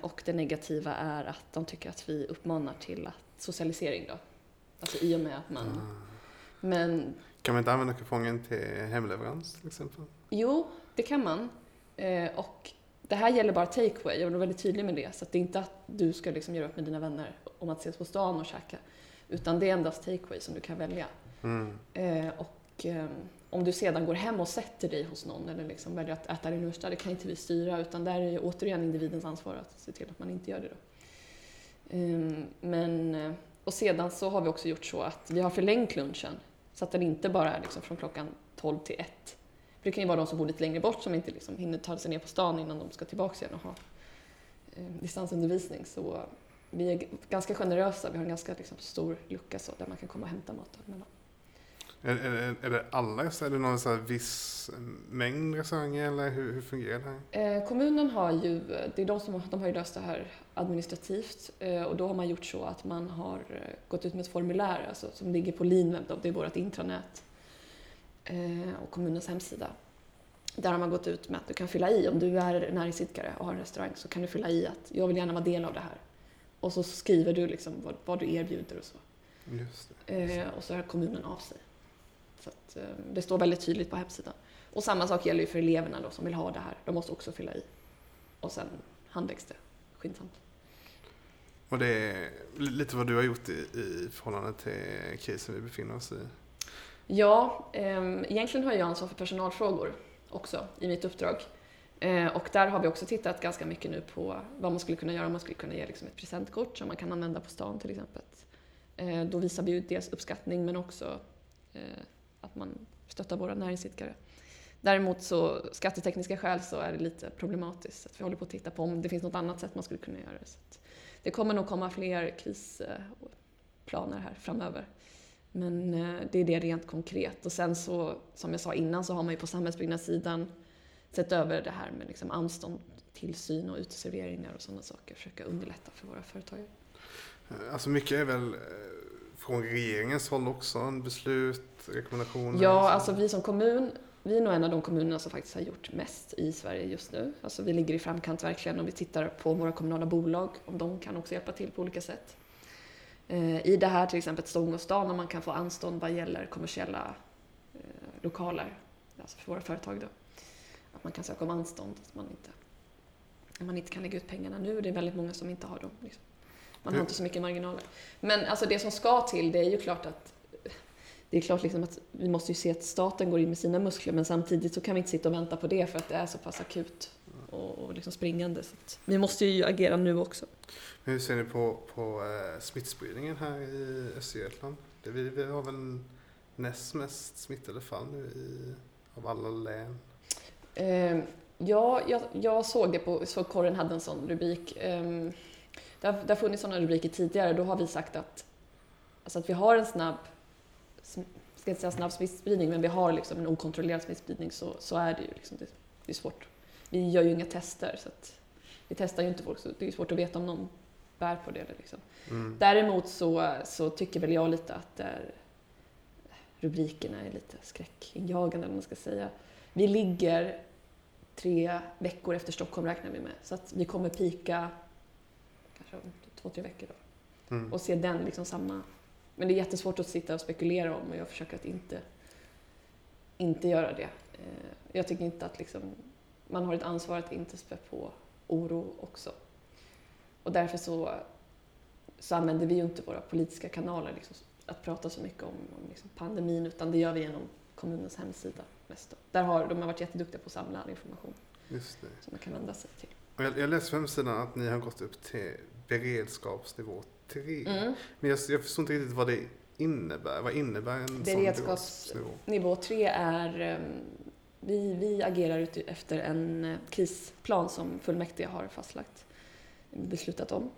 och det negativa är att de tycker att vi uppmanar till att socialisering då. Alltså i och med att man... Mm. Men, kan man inte använda kupongen till hemleverans till exempel? Jo, det kan man. Och det här gäller bara takeaway, jag vara väldigt tydlig med det. Så det är inte att du ska liksom göra upp med dina vänner om att ses på stan och käka. Utan det är endast takeaway som du kan välja. Mm. Eh, och eh, om du sedan går hem och sätter dig hos någon eller liksom väljer att äta din lunch där, det kan inte vi styra utan där är det återigen individens ansvar att se till att man inte gör det. Då. Ehm, men, eh, och sedan så har vi också gjort så att vi har förlängt lunchen så att den inte bara är liksom från klockan 12 till 1. För det kan ju vara de som bor lite längre bort som inte liksom hinner ta sig ner på stan innan de ska tillbaka igen och ha ehm, distansundervisning. Så vi är ganska generösa, vi har en ganska liksom, stor lucka så, där man kan komma och hämta maten. Är, är, är det alla, är det någon så viss mängd restauranger eller hur, hur fungerar det här? Eh, kommunen har ju, det är de som de har ju löst det här administrativt eh, och då har man gjort så att man har eh, gått ut med ett formulär alltså, som ligger på Linweb, det är vårt intranät eh, och kommunens hemsida. Där har man gått ut med att du kan fylla i, om du är näringsidkare och har en restaurang så kan du fylla i att jag vill gärna vara del av det här. Och så skriver du liksom vad, vad du erbjuder och så. Just det. Eh, och så hör kommunen av sig. Så att, eh, det står väldigt tydligt på hemsidan. Och samma sak gäller ju för eleverna då som vill ha det här. De måste också fylla i. Och sen handläggs det skyndsamt. Och det är lite vad du har gjort i, i förhållande till krisen vi befinner oss i. Ja, eh, egentligen har jag ansvar för personalfrågor också i mitt uppdrag. Eh, och där har vi också tittat ganska mycket nu på vad man skulle kunna göra om man skulle kunna ge liksom ett presentkort som man kan använda på stan till exempel. Eh, då visar vi ju dels uppskattning men också eh, att man stöttar våra näringsidkare. Däremot så skattetekniska skäl så är det lite problematiskt. Att vi håller på att titta på om det finns något annat sätt man skulle kunna göra det. Så det kommer nog komma fler krisplaner eh, här framöver. Men eh, det är det rent konkret. Och sen så, som jag sa innan, så har man ju på samhällsbyggnadssidan sett över det här med liksom anstånd, tillsyn och uteserveringar och sådana saker. Försöka underlätta för våra företagare. Eh, alltså mycket är väl från regeringens håll också, en beslut, rekommendationer? Ja, alltså vi som kommun, vi är nog en av de kommunerna som faktiskt har gjort mest i Sverige just nu. Alltså vi ligger i framkant verkligen om vi tittar på våra kommunala bolag, om de kan också hjälpa till på olika sätt. Eh, I det här till exempel Stång och stan, om man kan få anstånd vad gäller kommersiella eh, lokaler, alltså för våra företag då. Att man kan söka om anstånd, att man inte, man inte kan lägga ut pengarna nu. Det är väldigt många som inte har dem. Liksom. Man har inte så mycket marginaler. Men alltså det som ska till, det är ju klart att det är klart liksom att vi måste ju se att staten går in med sina muskler men samtidigt så kan vi inte sitta och vänta på det för att det är så pass akut och, och liksom springande. Så vi måste ju agera nu också. Hur ser ni på, på eh, smittspridningen här i Östergötland? Det, vi, vi har väl näst mest smittade fall nu i, av alla län? Eh, ja, jag, jag, såg det på, så korren hade en sån rubrik. Eh, det, har, det har funnits sådana rubriker tidigare. Då har vi sagt att, alltså att vi har en snabb ska inte säga snabb smittspridning, men vi har liksom en okontrollerad smittspridning så, så är det ju liksom, det, det är svårt. Vi gör ju inga tester så att vi testar ju inte folk så det är svårt att veta om någon bär på det. Liksom. Mm. Däremot så, så tycker väl jag lite att där, rubrikerna är lite skräckinjagande eller man ska säga. Vi ligger tre veckor efter Stockholm räknar vi med. Så att vi kommer pika kanske om två, tre veckor då. Mm. Och se den liksom samma men det är jättesvårt att sitta och spekulera om och jag försöker att inte, inte göra det. Eh, jag tycker inte att liksom, man har ett ansvar att inte spä på oro också. Och därför så, så använder vi ju inte våra politiska kanaler liksom, att prata så mycket om, om liksom pandemin utan det gör vi genom kommunens hemsida mest. Då. Där har de har varit jätteduktiga på att samla all information som man kan vända sig till. Jag, jag läste på hemsidan att ni har gått upp till beredskapsnivå 3. Mm. Men jag, jag förstår inte riktigt vad det innebär. Vad innebär en Beredskapsnivå 3 är um, vi, vi agerar ut efter en uh, krisplan som fullmäktige har fastlagt, beslutat om.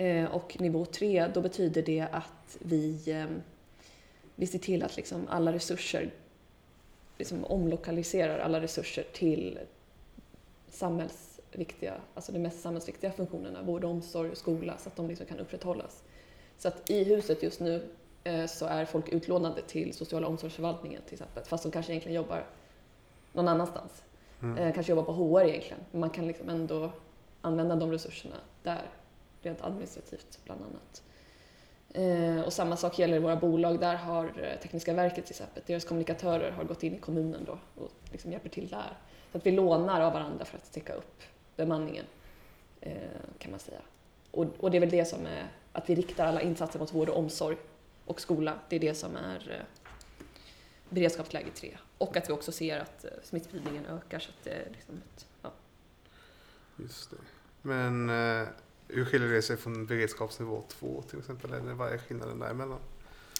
Uh, och nivå 3, då betyder det att vi, um, vi ser till att liksom alla resurser, liksom omlokaliserar alla resurser till samhälls viktiga, alltså de mest samhällsviktiga funktionerna, vård, omsorg och skola, så att de liksom kan upprätthållas. Så att i huset just nu eh, så är folk utlånade till sociala omsorgsförvaltningen till exempel, fast de kanske egentligen jobbar någon annanstans. Mm. Eh, kanske jobbar på HR egentligen, men man kan liksom ändå använda de resurserna där, rent administrativt bland annat. Eh, och samma sak gäller våra bolag. Där har Tekniska verket till exempel, deras kommunikatörer har gått in i kommunen då och liksom hjälper till där. Så att vi lånar av varandra för att täcka upp bemanningen, eh, kan man säga. Och, och, det är väl det som är, att vi riktar alla insatser mot vård och omsorg och skola. Det är det som är eh, beredskapsläge 3. Och att vi också ser att eh, smittspridningen ökar. Så att det är liksom ett, ja. Just det. Men hur skiljer det sig från beredskapsnivå 2 till exempel? Eller vad är skillnaden däremellan?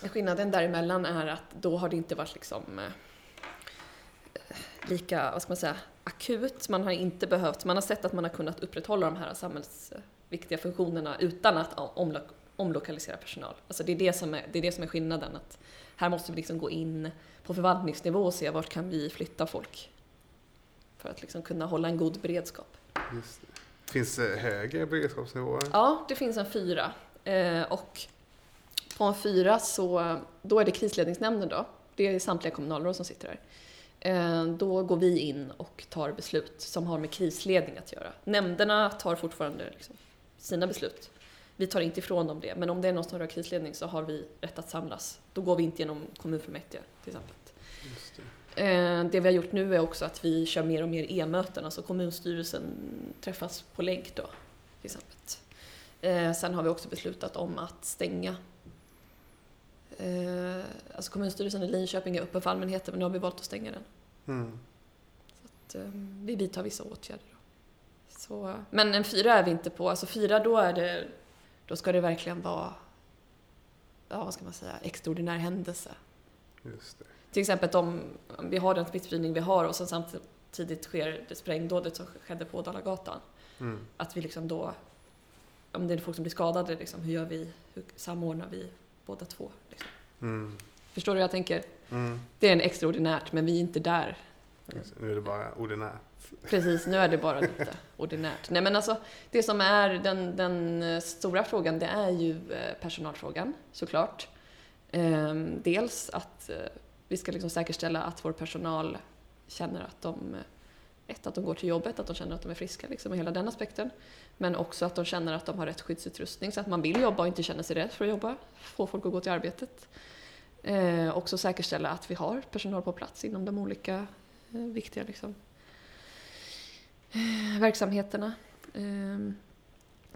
Skillnaden däremellan är att då har det inte varit liksom lika, vad ska man säga, akut. Man har inte behövt, man har sett att man har kunnat upprätthålla de här samhällsviktiga funktionerna utan att omlo omlokalisera personal. Alltså det är det som är, det är, det som är skillnaden. Att här måste vi liksom gå in på förvaltningsnivå och se vart kan vi flytta folk för att liksom kunna hålla en god beredskap. Just det. Finns det högre beredskapsnivåer? Ja, det finns en fyra. Eh, och på en fyra så då är det krisledningsnämnden då. Det är samtliga kommunalråd som sitter där. Eh, då går vi in och tar beslut som har med krisledning att göra. Nämnderna tar fortfarande liksom sina beslut. Vi tar inte ifrån dem det, men om det är någon som rör krisledning så har vi rätt att samlas. Då går vi inte genom kommunfullmäktige till exempel. Det. Eh, Det vi har gjort nu är också att vi kör mer och mer e-möten, alltså kommunstyrelsen träffas på länk då, till exempel. Eh, Sen har vi också beslutat om att stänga eh, Alltså kommunstyrelsen i Linköping är öppen för allmänheten men nu har vi valt att stänga den. Mm. Att, eh, vi vidtar vissa åtgärder. Då. Så, men en fyra är vi inte på. Alltså fyra, då är det... Då ska det verkligen vara... Ja, vad ska man säga? Extraordinär händelse. Just det. Till exempel om om vi har den smittspridning vi har och sen samtidigt sker det sprängdådet som skedde på Dalagatan. Mm. Att vi liksom då... Om det är folk som blir skadade, liksom, hur gör vi? Hur samordnar vi båda två? Liksom? Mm. Förstår du hur jag tänker? Mm. Det är en extraordinärt, men vi är inte där. Nu är det bara ordinärt. Precis, nu är det bara lite ordinärt. Nej men alltså, det som är den, den eh, stora frågan, det är ju eh, personalfrågan, såklart. Ehm, dels att eh, vi ska liksom säkerställa att vår personal känner att de, ett, att de går till jobbet, att de känner att de är friska, liksom, och hela den aspekten. Men också att de känner att de har rätt skyddsutrustning, så att man vill jobba och inte känner sig rädd för att jobba, få folk att gå till arbetet. Eh, också säkerställa att vi har personal på plats inom de olika eh, viktiga liksom, eh, verksamheterna. Ehm,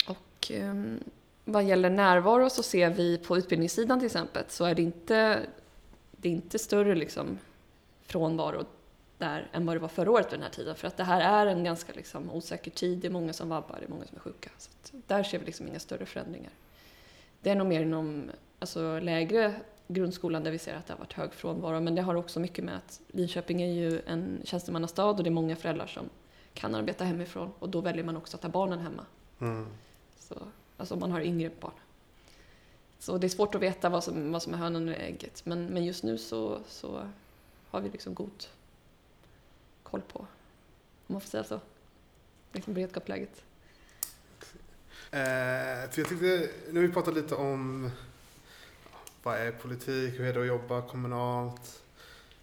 och ehm, vad gäller närvaro så ser vi på utbildningssidan till exempel så är det inte, det är inte större liksom frånvaro där än vad det var förra året vid den här tiden. För att det här är en ganska liksom osäker tid, det är många som vabbar, det är många som är sjuka. Så där ser vi liksom inga större förändringar. Det är nog mer inom alltså, lägre grundskolan där vi ser att det har varit hög frånvaro. Men det har också mycket med att Linköping är ju en tjänstemannastad och det är många föräldrar som kan arbeta hemifrån och då väljer man också att ha barnen hemma. Mm. Så, alltså om man har yngre barn. Så det är svårt att veta vad som, vad som är hönan och ägget. Men, men just nu så, så har vi liksom god koll på, om man får säga så, liksom beredskapsläget. Eh, jag tyckte, nu har vi pratat lite om vad är politik, hur är det att jobba kommunalt,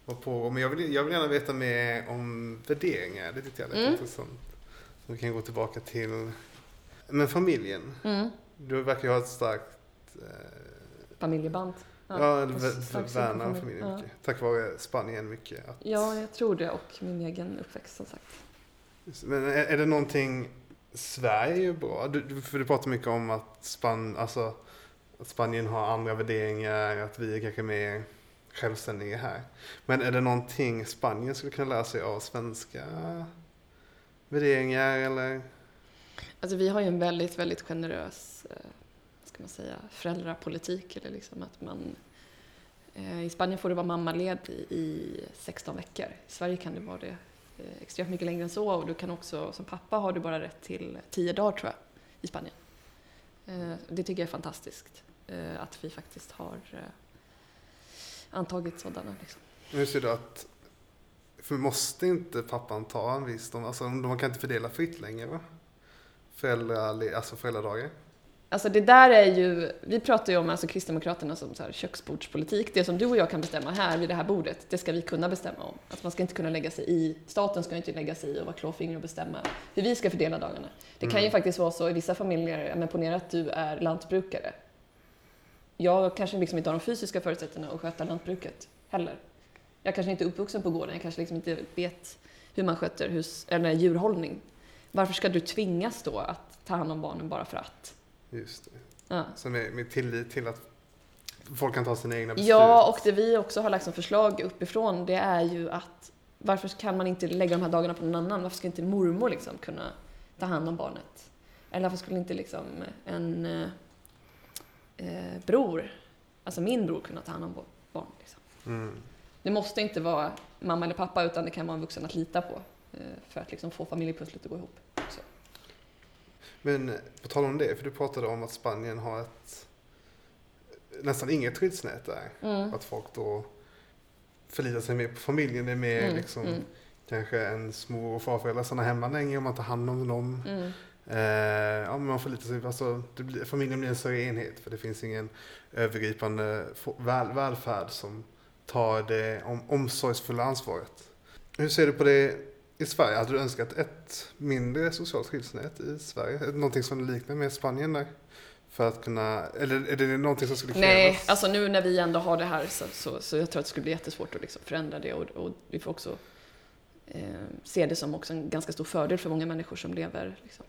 vad pågår. Men jag vill, jag vill gärna veta mer om värderingar, det tyckte jag lät Mm. intressant. Så vi kan gå tillbaka till, men familjen. Mm. Du verkar ju ha ett starkt, eh, Familjeband. Ja, på värnar familjen Ja. mycket. Tack vare Spanien mycket. Att, Ja, jag tror det och min egen uppväxt som sagt. Men är, är det någonting Sverige gör bra? Du, för du pratar mycket om att, Span, alltså, att Spanien har andra värderingar, att vi är kanske mer självständiga här. Men är det någonting Spanien skulle kunna lära sig av svenska värderingar eller? Alltså vi har ju en väldigt, väldigt generös, eh, ska man säga, föräldrapolitik. Eller liksom att man, eh, I Spanien får du vara mammaled i, i 16 veckor. I Sverige kan det vara det eh, extremt mycket längre än så. Och du kan också, som pappa har du bara rätt till 10 dagar tror jag, i Spanien. Eh, det tycker jag är fantastiskt. Eh, att vi faktiskt har eh, antagit sådana. Liksom. Hur ser du att, för måste inte pappan ta en viss, alltså, de, alltså man kan inte fördela fritt längre va? Föräldrar, alltså föräldradagar. Alltså det där är ju, vi pratar ju om alltså Kristdemokraterna som så här köksbordspolitik. Det som du och jag kan bestämma här vid det här bordet, det ska vi kunna bestämma om. Att man ska inte kunna lägga sig i, staten ska inte lägga sig i och vara klåfingrig och bestämma hur vi ska fördela dagarna. Det kan ju Mm. faktiskt vara så i vissa familjer, men ponera att du är lantbrukare. Jag kanske liksom inte har de fysiska förutsättningarna att sköta lantbruket heller. Jag kanske inte är uppvuxen på gården, jag kanske liksom inte vet hur man sköter hus, eller djurhållning. Varför ska du tvingas då att ta hand om barnen bara för att? Just det. Ja. Så med, med tillit till att folk kan ta sina egna beslut. Ja, och det vi också har lagt som förslag uppifrån det är ju att varför kan man inte lägga de här dagarna på någon annan? Varför ska inte mormor liksom kunna ta hand om barnet? Eller varför skulle inte liksom en eh, eh, bror, alltså min bror, kunna ta hand om barn? Liksom? Mm. Det måste inte vara mamma eller pappa utan det kan vara en vuxen att lita på eh, för att liksom få familjepusslet att gå ihop. Men på tal om det, för du pratade om att Spanien har ett nästan inget skyddsnät där. Mm. Att folk då förlitar sig mer på familjen. Det är mer Mm, liksom mm, kanske ens mor och farföräldrar stannar hemma länge och man tar hand om dem. mm. Eh, ja, man förlitar sig, alltså, blir, familjen blir en större enhet för det finns ingen övergripande väl, välfärd som tar det om, omsorgsfulla ansvaret. Hur ser du på det i Sverige? Hade du önskat ett mindre socialt skyddsnät i Sverige? Någonting som liknar med Spanien där För att kunna, eller är det någonting som skulle krävas? Nej, alltså nu när vi ändå har det här så, så, så jag tror att det skulle bli jättesvårt att liksom förändra det och, och vi får också eh, se det som också en ganska stor fördel för många människor som lever liksom,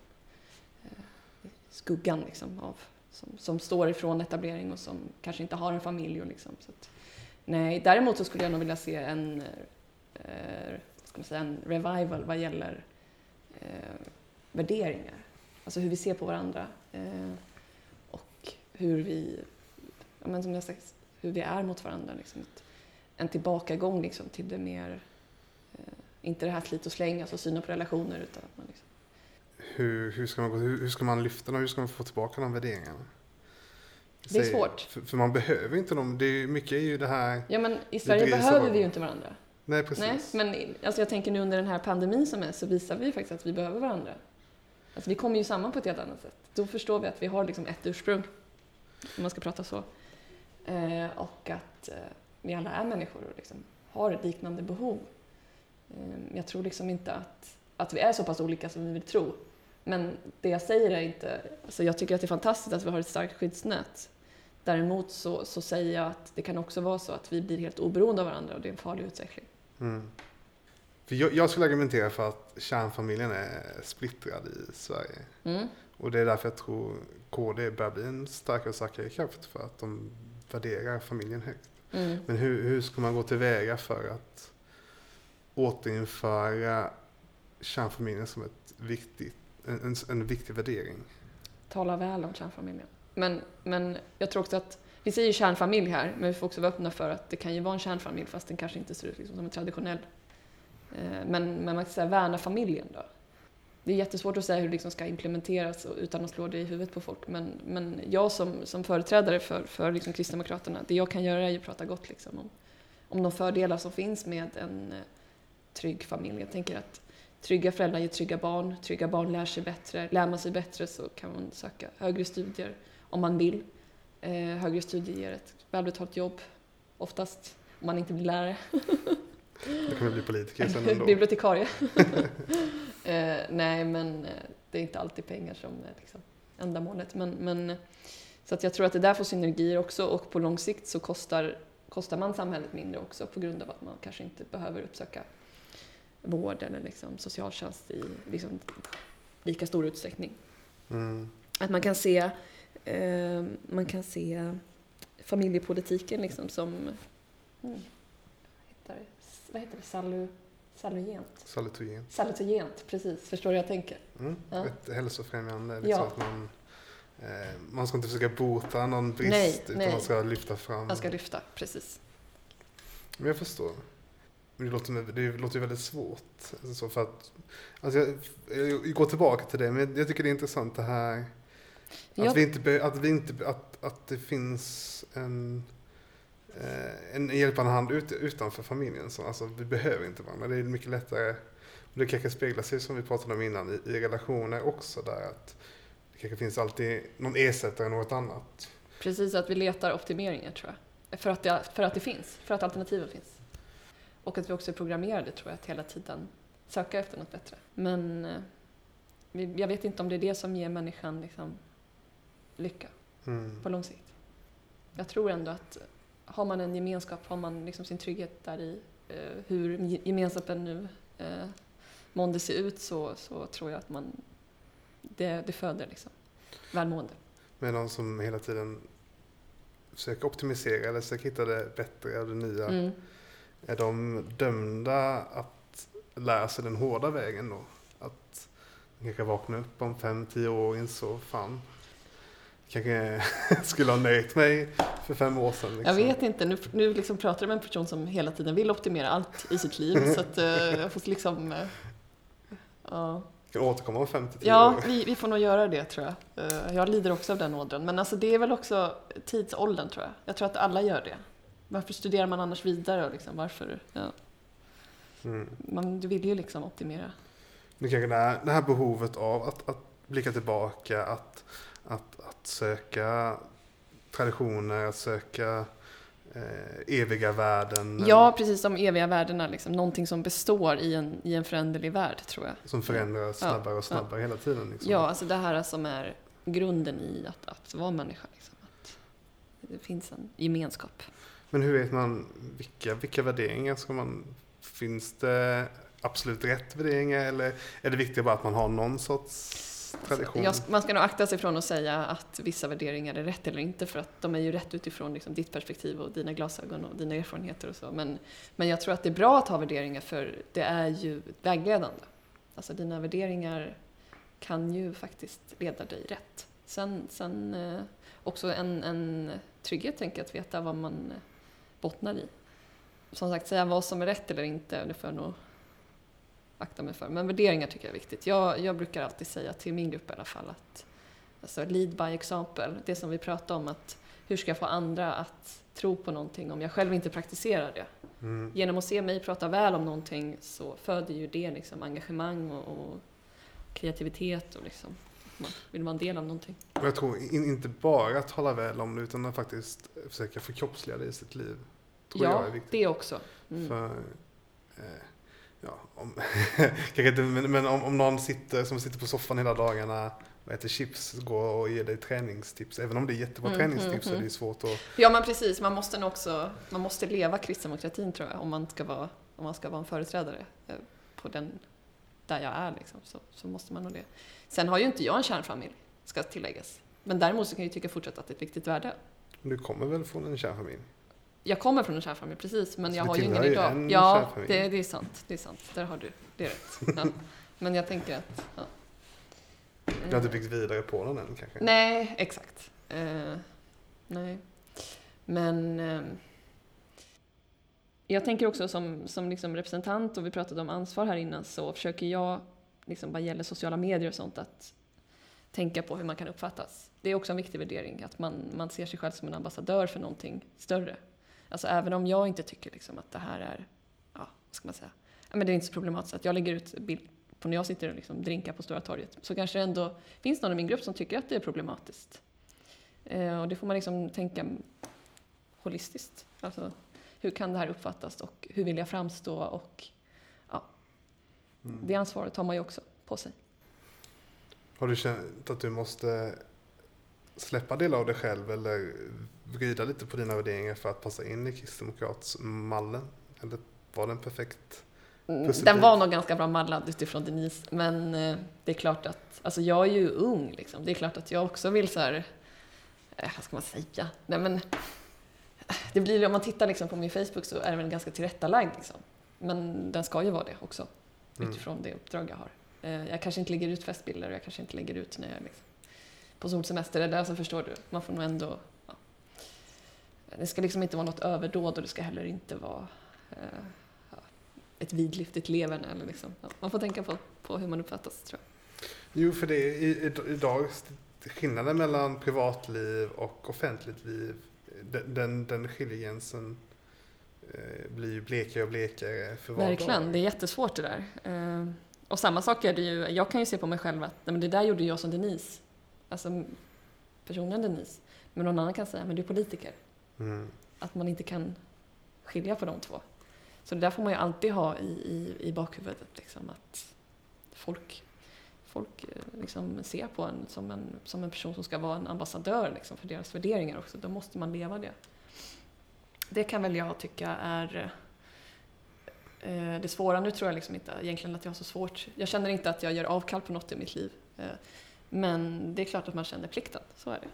eh, i skuggan liksom, av, som, som står ifrån etablering och som kanske inte har en familj. Och liksom, så att, nej, däremot så skulle jag nog vilja se en, eh, man säga, en revival vad gäller eh, värderingar. Alltså hur vi ser på varandra. Eh, och hur vi, ja, men som jag sagt, hur vi är mot varandra. Liksom. En tillbakagång liksom, till det mer, eh, inte det här slit och släng, alltså synen på relationer. Utan att man liksom, Hur, hur, ska man, hur, hur ska man lyfta dem? Hur ska man få tillbaka de värderingarna? Det är svårt. För, för man behöver inte dem. Det är, mycket är ju det här... ja, men I Sverige behöver vi ju inte varandra. Nej, precis. Nej, men alltså jag tänker nu under den här pandemin som är så visar vi faktiskt att vi behöver varandra. Alltså vi kommer ju samman på ett helt annat sätt. Då förstår vi att vi har liksom ett ursprung, om man ska prata så. Eh, och att eh, vi alla är människor och liksom har liknande behov. Eh, jag tror liksom inte att, att vi är så pass olika som vi vill tro. Men det jag säger är inte... Alltså jag tycker att det är fantastiskt att vi har ett starkt skyddsnät. Däremot så, så säger jag att det kan också vara så att vi blir helt oberoende av varandra och det är en farlig utveckling. Mm. För jag, jag skulle argumentera för att kärnfamiljen är splittrad i Sverige. Mm. Och det är därför jag tror KD börjar bli en starkare och starkare kraft. För att de värderar familjen högt. Mm. Men hur, hur ska man gå tillväga för att återinföra kärnfamiljen som ett viktigt, en, en, en viktig värdering? Tala väl om kärnfamiljen. Men, men jag tror också att, vi säger kärnfamilj här, men vi får också vara öppna för att det kan ju vara en kärnfamilj fast den kanske inte ser ut liksom som en traditionell. Eh, men, men man kan säga värna familjen då. Det är jättesvårt att säga hur det liksom ska implementeras utan att slå det i huvudet på folk. Men, men jag som, som företrädare för, för liksom Kristdemokraterna, det jag kan göra är att prata gott liksom om, om de fördelar som finns med en eh, trygg familj. Jag tänker att trygga föräldrar ger trygga barn, trygga barn lär sig bättre. Lär man sig bättre så kan man söka högre studier om man vill. Eh, högre studier ger ett välbetalt jobb, oftast, om man inte blir lärare. Då kan vi bli politiker sen ändå. Bibliotekarie. eh, nej, men eh, det är inte alltid pengar som är liksom ändamålet. Men, men, så att jag tror att det där får synergier också och på lång sikt så kostar, kostar man samhället mindre också på grund av att man kanske inte behöver uppsöka vård eller liksom socialtjänst i liksom lika stor utsträckning. Mm. Att man kan se, eh, man kan se familjepolitiken liksom som mm, vad heter det? vad heter det? Salu, salugent. Salutogen. Salutogent, precis. Förstår du hur jag tänker? Mm. Ja. Ett hälsofrämjande. Liksom Ja. att man, eh, man ska inte försöka bota någon brist Nej, utan nej. man ska lyfta fram. Jag ska lyfta, precis. Men jag förstår. Men det låter, det låter ju väldigt svårt. Alltså så för att, alltså jag, jag går tillbaka till det, men jag tycker det är intressant det här att, Jag- vi inte, att, vi inte, att, att det finns en, eh, en hjälpande hand ut, utanför familjen. Så, alltså, vi behöver inte varandra. Det är mycket lättare. Det kanske speglar sig som vi pratade om innan i, i relationer också. Där att det kanske finns alltid någon ersättare, något annat. Precis, att vi letar optimeringar tror jag. För att, det, för att det finns, för att alternativen finns. Och att vi också är programmerade tror jag, att hela tiden söka efter något bättre. Men eh, jag vet inte om det är det som ger människan liksom, lycka Mm. på lång sikt. Jag tror ändå att har man en gemenskap, har man liksom sin trygghet där i eh, hur ge- gemenskapen nu eh, månde se ut så, så tror jag att man, det, det föder liksom välmående. Men de som hela tiden försöker optimisera eller försöker hitta det bättre och det nya. Mm. Är de dömda att lära sig den hårda vägen då? Att kanske vaknar upp om fem, tio år och insåg fan, kanske skulle ha nöjt mig för fem år sedan. Jag Liksom. vet inte, nu, nu liksom pratar du med en person som hela tiden vill optimera allt i sitt liv. så att eh, jag får liksom... eh, ja, Kan återkomma om fem till tio ja år. vi, vi får nog göra det tror jag. Eh, jag lider också av den ådran. Men alltså, det är väl också tidsåldern tror jag. Jag tror att alla gör det. Varför studerar man annars vidare? och Liksom? Varför? Ja. Mm. Man vill ju liksom optimera. Nu kanske det här, det här behovet av att, att blicka tillbaka, att, att, att söka traditioner, att söka eh, eviga värden. Ja, precis som eviga värdena. Liksom. Någonting som består i en, i en föränderlig värld tror jag. Som förändras snabbare och snabbare hela tiden. Liksom. Ja, alltså det här som är grunden i att, att vara människa. Liksom. Att det finns en gemenskap. Men hur vet man vilka, vilka värderingar ska man... Finns det absolut rätt värderingar eller är det viktigt bara att man har någon sorts tradition? Jag, man ska nog akta sig från att säga att vissa värderingar är rätt eller inte för att de är ju rätt utifrån liksom ditt perspektiv och dina glasögon och dina erfarenheter och så. Men, men jag tror att det är bra att ha värderingar för det är ju vägledande. Alltså dina värderingar kan ju faktiskt leda dig rätt. Sen, sen eh, också en, en trygghet, tänker jag, att veta vad man bottnar i. Som sagt, säga vad som är rätt eller inte, det får jag nog akta mig för. Men värderingar tycker jag är viktigt. Jag, jag brukar alltid säga till min grupp i alla fall att alltså lead by example, det som vi pratade om att hur ska jag få andra att tro på någonting om jag själv inte praktiserar det? Mm. Genom att se mig prata väl om någonting så föder ju det liksom engagemang och, och kreativitet och liksom man vill vara en del av någonting. Jag tror in, inte bara att tala väl om det utan att faktiskt försöka förkroppsliga det i sitt liv. Tror ja, jag är viktigt. det också. Mm. För, eh, ja, om, kanske inte, men, men om, om någon sitter, som sitter på soffan hela dagarna och äter chips går och ger dig träningstips. Även om det är jättebra mm, träningstips mm, är det mm. svårt att... Ja men precis, man måste nog också, man måste leva kristdemokratin tror jag om man ska vara, om man ska vara en företrädare eh, på den, där jag är liksom. Så, så måste man nog det. Sen har ju inte jag en kärnfamilj, ska tilläggas. Men däremot så kan jag tycka fortsatt att det är ett viktigt värde. Du kommer väl från en kärnfamilj? Jag kommer från en kärnfamilj, precis, men så jag har ju ingen idag. Ja, det, det, är sant. Det är sant. Där har du. Det är rätt. Ja. Men jag tänker att... Ja. Du har inte byggt vidare på den än kanske? Nej, exakt. Uh, nej. Men... Uh, jag tänker också som, som liksom representant, och vi pratade om ansvar här innan, så försöker jag, liksom vad gäller sociala medier och sånt, att tänka på hur man kan uppfattas. Det är också en viktig värdering, att man, man ser sig själv som en ambassadör för någonting större. Alltså även om jag inte tycker liksom att det här är, ja, vad ska man säga, men det är inte så problematiskt att jag lägger ut bild på när jag sitter och liksom drinkar på Stora torget, så kanske det ändå finns någon i min grupp som tycker att det är problematiskt. Eh, och det får man liksom tänka holistiskt. Alltså, hur kan det här uppfattas och hur vill jag framstå och ja, mm. det ansvaret tar man ju också på sig. Har du känt att du måste släppa delar av dig själv eller vrida lite på dina värderingar för att passa in i kristdemokratsmallen? Eller var den perfekt? Mm, den var nog ganska bra mallad utifrån Denise, men eh, det är klart att, alltså jag är ju ung liksom. Det är klart att jag också vill så här, eh, vad ska man säga? Nej men, det blir, om man tittar liksom på min Facebook så är den ganska tillrättalagd liksom. Men den ska ju vara det också, mm. utifrån mm. det uppdrag jag har. Eh, jag kanske inte lägger ut festbilder och jag kanske inte lägger ut när jag liksom på solsemester eller så förstår du. Man får nog ändå... Det ska liksom inte vara något överdåd och det ska heller inte vara eh, ett vidlyftigt leverne. Eller liksom. Man får tänka på, på hur man uppfattas, tror jag. Jo, för det är idag skillnaden mellan privatliv och offentligt liv, den, den, den skiljegränsen eh, blir ju blekare och blekare för var Verkligen, dag. det är jättesvårt det där. Eh, och samma sak är det ju, jag kan ju se på mig själv att men det där gjorde jag som Denise alltså personen Denise. Men någon annan kan säga, men du är politiker. Mm. Att man inte kan skilja på de två. Så det där får man ju alltid ha i, i, i bakhuvudet, liksom, att folk, folk eh, liksom ser på en som, en som en person som ska vara en ambassadör liksom, för deras värderingar också. Då måste man leva det. Det kan väl jag tycka är eh, det svåra. Nu tror jag liksom inte egentligen att jag har så svårt. Jag känner inte att jag gör avkall på något i mitt liv. Eh, men det är klart att man känner plikten, så är det.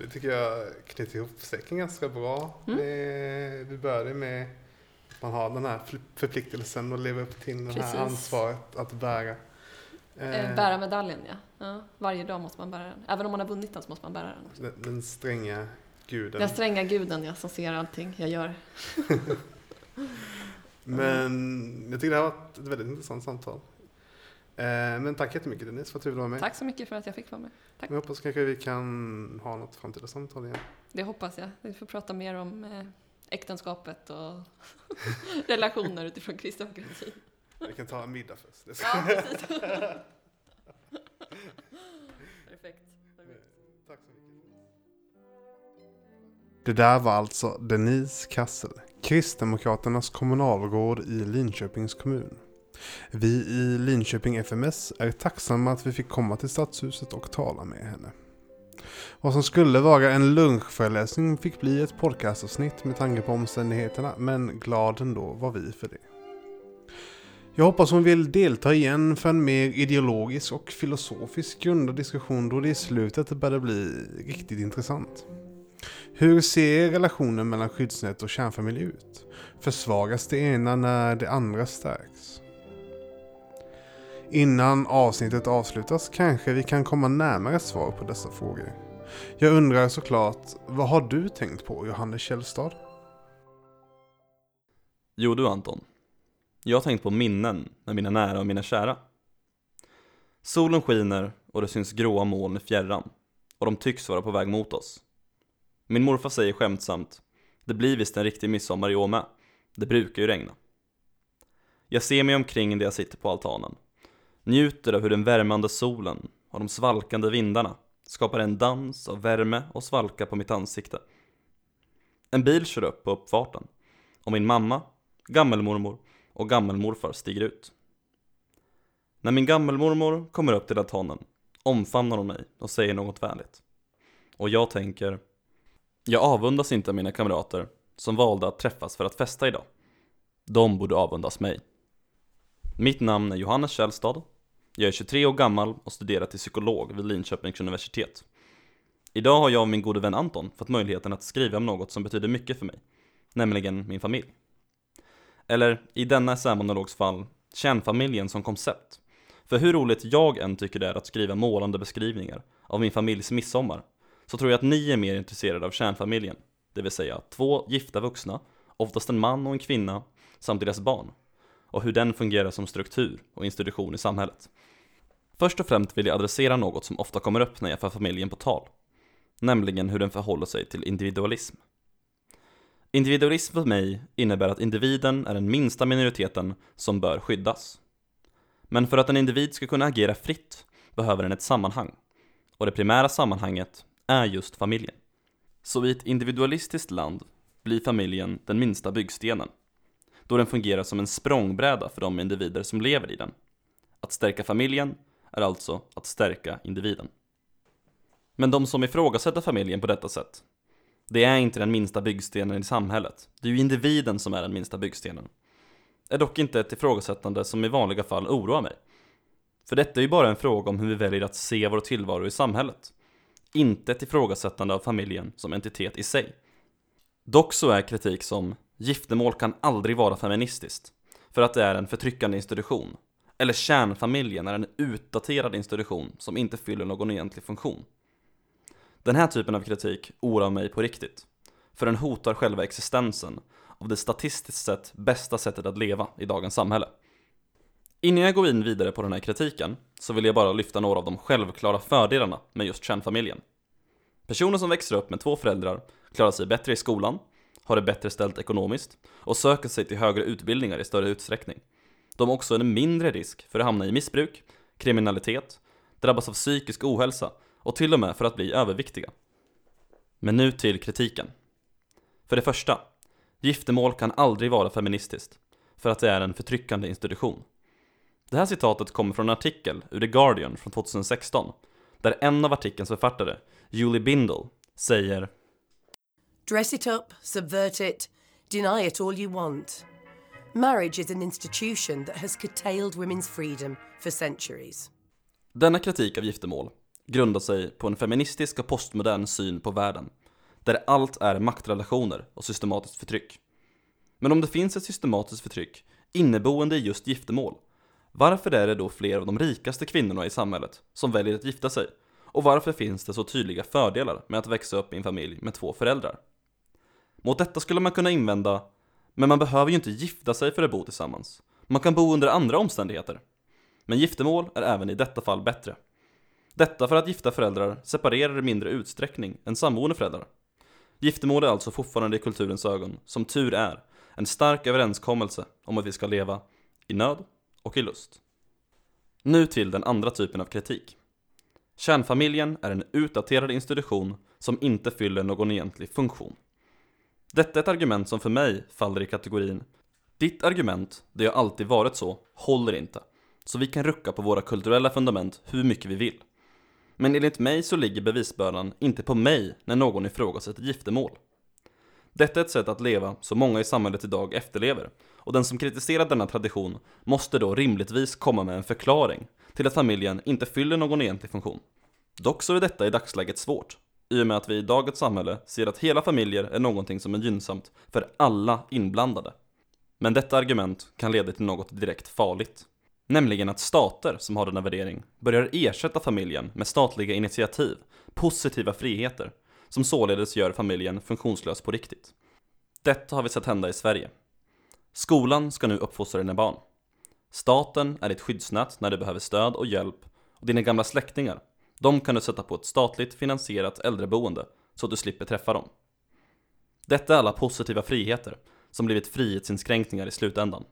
Det tycker jag knyter ihop säcken ganska bra. Mm. Det, vi började med att man har den här förpliktelsen och lever upp till det här ansvaret att bära. Eh, bära medaljen, ja. ja. Varje dag måste man bära den. Även om man har vunnit den så måste man bära den. Också. Den, den stränga guden. Den stränga guden, ja, som ser allting jag gör. Men jag tycker det här var ett väldigt intressant samtal. Eh, men tack jättemycket Denise för att du ville vara med. Tack så mycket för att jag fick vara med. Tack. Jag hoppas kanske vi kan ha något framtida samtal igen. Det hoppas jag. Vi får prata mer om eh, äktenskapet och relationer utifrån kristdemokratin. Vi kan ta en middag först. Ja, precis. Perfekt. Tack så mycket. Det där var alltså Denise Kassel, Kristdemokraternas kommunalråd i Linköpings kommun. Vi i Linköping FMS är tacksamma att vi fick komma till Stadshuset och tala med henne. Vad som skulle vara en lunchföreläsning fick bli ett podcastavsnitt med tanke på omständigheterna, men glad ändå var vi för det. Jag hoppas hon vill delta igen för en mer ideologisk och filosofisk grundad diskussion då det i slutet började bli riktigt intressant. Hur ser relationen mellan skyddsnät och kärnfamilj ut? Försvagas det ena när det andra stärks? Innan avsnittet avslutas kanske vi kan komma närmare svar på dessa frågor. Jag undrar såklart, vad har du tänkt på Johannes Källstad? Jo du Anton, jag har tänkt på minnen med mina nära och mina kära. Solen skiner och det syns gråa moln i fjärran och de tycks vara på väg mot oss. Min morfar säger skämtsamt, det blir visst en riktig midsommar i år med. Det brukar ju regna. Jag ser mig omkring där jag sitter på altanen. Njuter av hur den värmande solen och de svalkande vindarna skapar en dans av värme och svalka på mitt ansikte. En bil kör upp på uppfarten och min mamma, gammelmormor och gammelmorfar stiger ut. När min gammelmormor kommer upp till altanen omfamnar hon mig och säger något vänligt. Och jag tänker, jag avundas inte mina kamrater som valde att träffas för att festa idag. De borde avundas mig. Mitt namn är Johannes Källstad. Jag är 23 år gammal och studerar till psykolog vid Linköpings universitet. Idag har jag och min gode vän Anton fått möjligheten att skriva om något som betyder mycket för mig, nämligen min familj. Eller i denna essämonologs fall, kärnfamiljen som koncept. För hur roligt jag än tycker det är att skriva målande beskrivningar av min familjs midsommar, så tror jag att ni är mer intresserade av kärnfamiljen, det vill säga två gifta vuxna, oftast en man och en kvinna, samt deras barn, och hur den fungerar som struktur och institution i samhället. Först och främst vill jag adressera något som ofta kommer upp när jag för familjen på tal, nämligen hur den förhåller sig till individualism. Individualism för mig innebär att individen är den minsta minoriteten som bör skyddas. Men för att en individ ska kunna agera fritt behöver den ett sammanhang. Och det primära sammanhanget är just familjen. Så i ett individualistiskt land blir familjen den minsta byggstenen. Då den fungerar som en språngbräda för de individer som lever i den. Att stärka familjen är alltså att stärka individen. Men de som ifrågasätter familjen på detta sätt det är inte den minsta byggstenen i samhället. Det är ju individen som är den minsta byggstenen. Är dock inte ett ifrågasättande som i vanliga fall oroar mig. För detta är ju bara en fråga om hur vi väljer att se vår tillvaro i samhället. Inte ett ifrågasättande av familjen som entitet i sig. Dock så är kritik som giftermål kan aldrig vara feministiskt, för att det är en förtryckande institution. Eller kärnfamiljen är en utdaterad institution som inte fyller någon egentlig funktion. Den här typen av kritik oroar mig på riktigt. För den hotar själva existensen av det statistiskt sett bästa sättet att leva i dagens samhälle. Innan jag går in vidare på den här kritiken så vill jag bara lyfta några av de självklara fördelarna med just kärnfamiljen. Personer som växer upp med två föräldrar klarar sig bättre i skolan, har det bättre ställt ekonomiskt och söker sig till högre utbildningar i större utsträckning. De har också en mindre risk för att hamna i missbruk, kriminalitet, drabbas av psykisk ohälsa och till och med för att bli överviktiga. Men nu till kritiken. För det första, giftermål kan aldrig vara feministiskt, för att det är en förtryckande institution. Det här citatet kommer från en artikel ur The Guardian från 2016, där en av artikelns författare, Julie Bindle, säger Dress it up, subvert it, deny it all you want. Marriage is an institution that has curtailed women's freedom for centuries. Denna kritik av giftermål grundar sig på en feministisk och postmodern syn på världen, där allt är maktrelationer och systematiskt förtryck. Men om det finns ett systematiskt förtryck inneboende i just giftermål, varför är det då fler av de rikaste kvinnorna i samhället som väljer att gifta sig? Och varför finns det så tydliga fördelar med att växa upp i en familj med två föräldrar? Mot detta skulle man kunna invända, men man behöver ju inte gifta sig för att bo tillsammans. Man kan bo under andra omständigheter. Men giftermål är även i detta fall bättre. Detta för att gifta föräldrar separerar i mindre utsträckning än samboende föräldrar. Giftermål är alltså fortfarande i kulturens ögon, som tur är, en stark överenskommelse om att vi ska leva i nöd och i lust. Nu till den andra typen av kritik. Kärnfamiljen är en utdaterad institution som inte fyller någon egentlig funktion. Detta är ett argument som för mig faller i kategorin Ditt argument, det har alltid varit så, håller inte. Så vi kan rucka på våra kulturella fundament hur mycket vi vill. Men enligt mig så ligger bevisbördan inte på mig när någon ifrågasätter giftermål. Detta är ett sätt att leva som många i samhället idag efterlever och den som kritiserar denna tradition måste då rimligtvis komma med en förklaring till att familjen inte fyller någon egentlig funktion. Dock så är detta i dagsläget svårt, i och med att vi i dagens samhälle ser att hela familjer är någonting som är gynnsamt för alla inblandade. Men detta argument kan leda till något direkt farligt. Nämligen att stater som har denna värdering börjar ersätta familjen med statliga initiativ, positiva friheter, som således gör familjen funktionslös på riktigt. Detta har vi sett hända i Sverige. Skolan ska nu uppfostra dina barn. Staten är ditt skyddsnät när du behöver stöd och hjälp och dina gamla släktingar, de kan du sätta på ett statligt finansierat äldreboende så att du slipper träffa dem. Detta är alla positiva friheter som blivit frihetsinskränkningar i slutändan,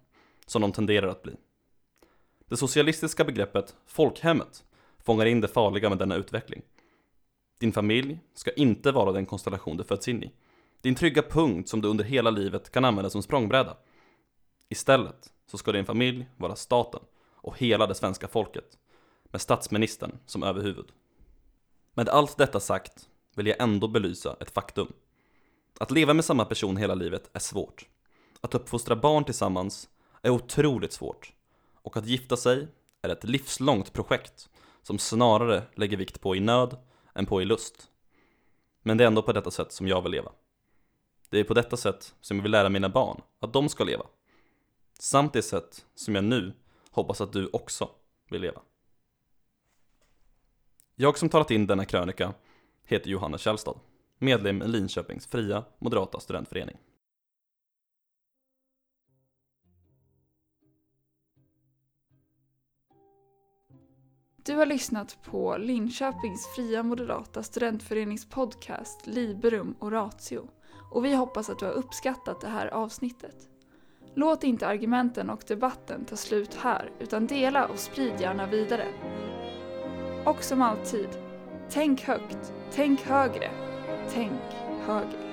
som de tenderar att bli. Det socialistiska begreppet folkhemmet fångar in det farliga med denna utveckling. Din familj ska inte vara den konstellation du föds in i. Din trygga punkt som du under hela livet kan använda som språngbräda. Istället så ska din familj vara staten och hela det svenska folket med statsministern som överhuvud. Med allt detta sagt vill jag ändå belysa ett faktum. Att leva med samma person hela livet är svårt. Att uppfostra barn tillsammans är otroligt svårt. Och att gifta sig är ett livslångt projekt som snarare lägger vikt på i nöd än på i lust. Men det är ändå på detta sätt som jag vill leva. Det är på detta sätt som jag vill lära mina barn att de ska leva. Samt det sätt som jag nu hoppas att du också vill leva. Jag som talat in denna krönika heter Johannes Källstad, medlem i Linköpings fria moderata studentförening. Du har lyssnat på Linköpings fria moderata studentförenings podcast Liberum Oratio och vi hoppas att du har uppskattat det här avsnittet. Låt inte argumenten och debatten ta slut här utan dela och sprid gärna vidare. Och som alltid, tänk högt, tänk högre, tänk högre.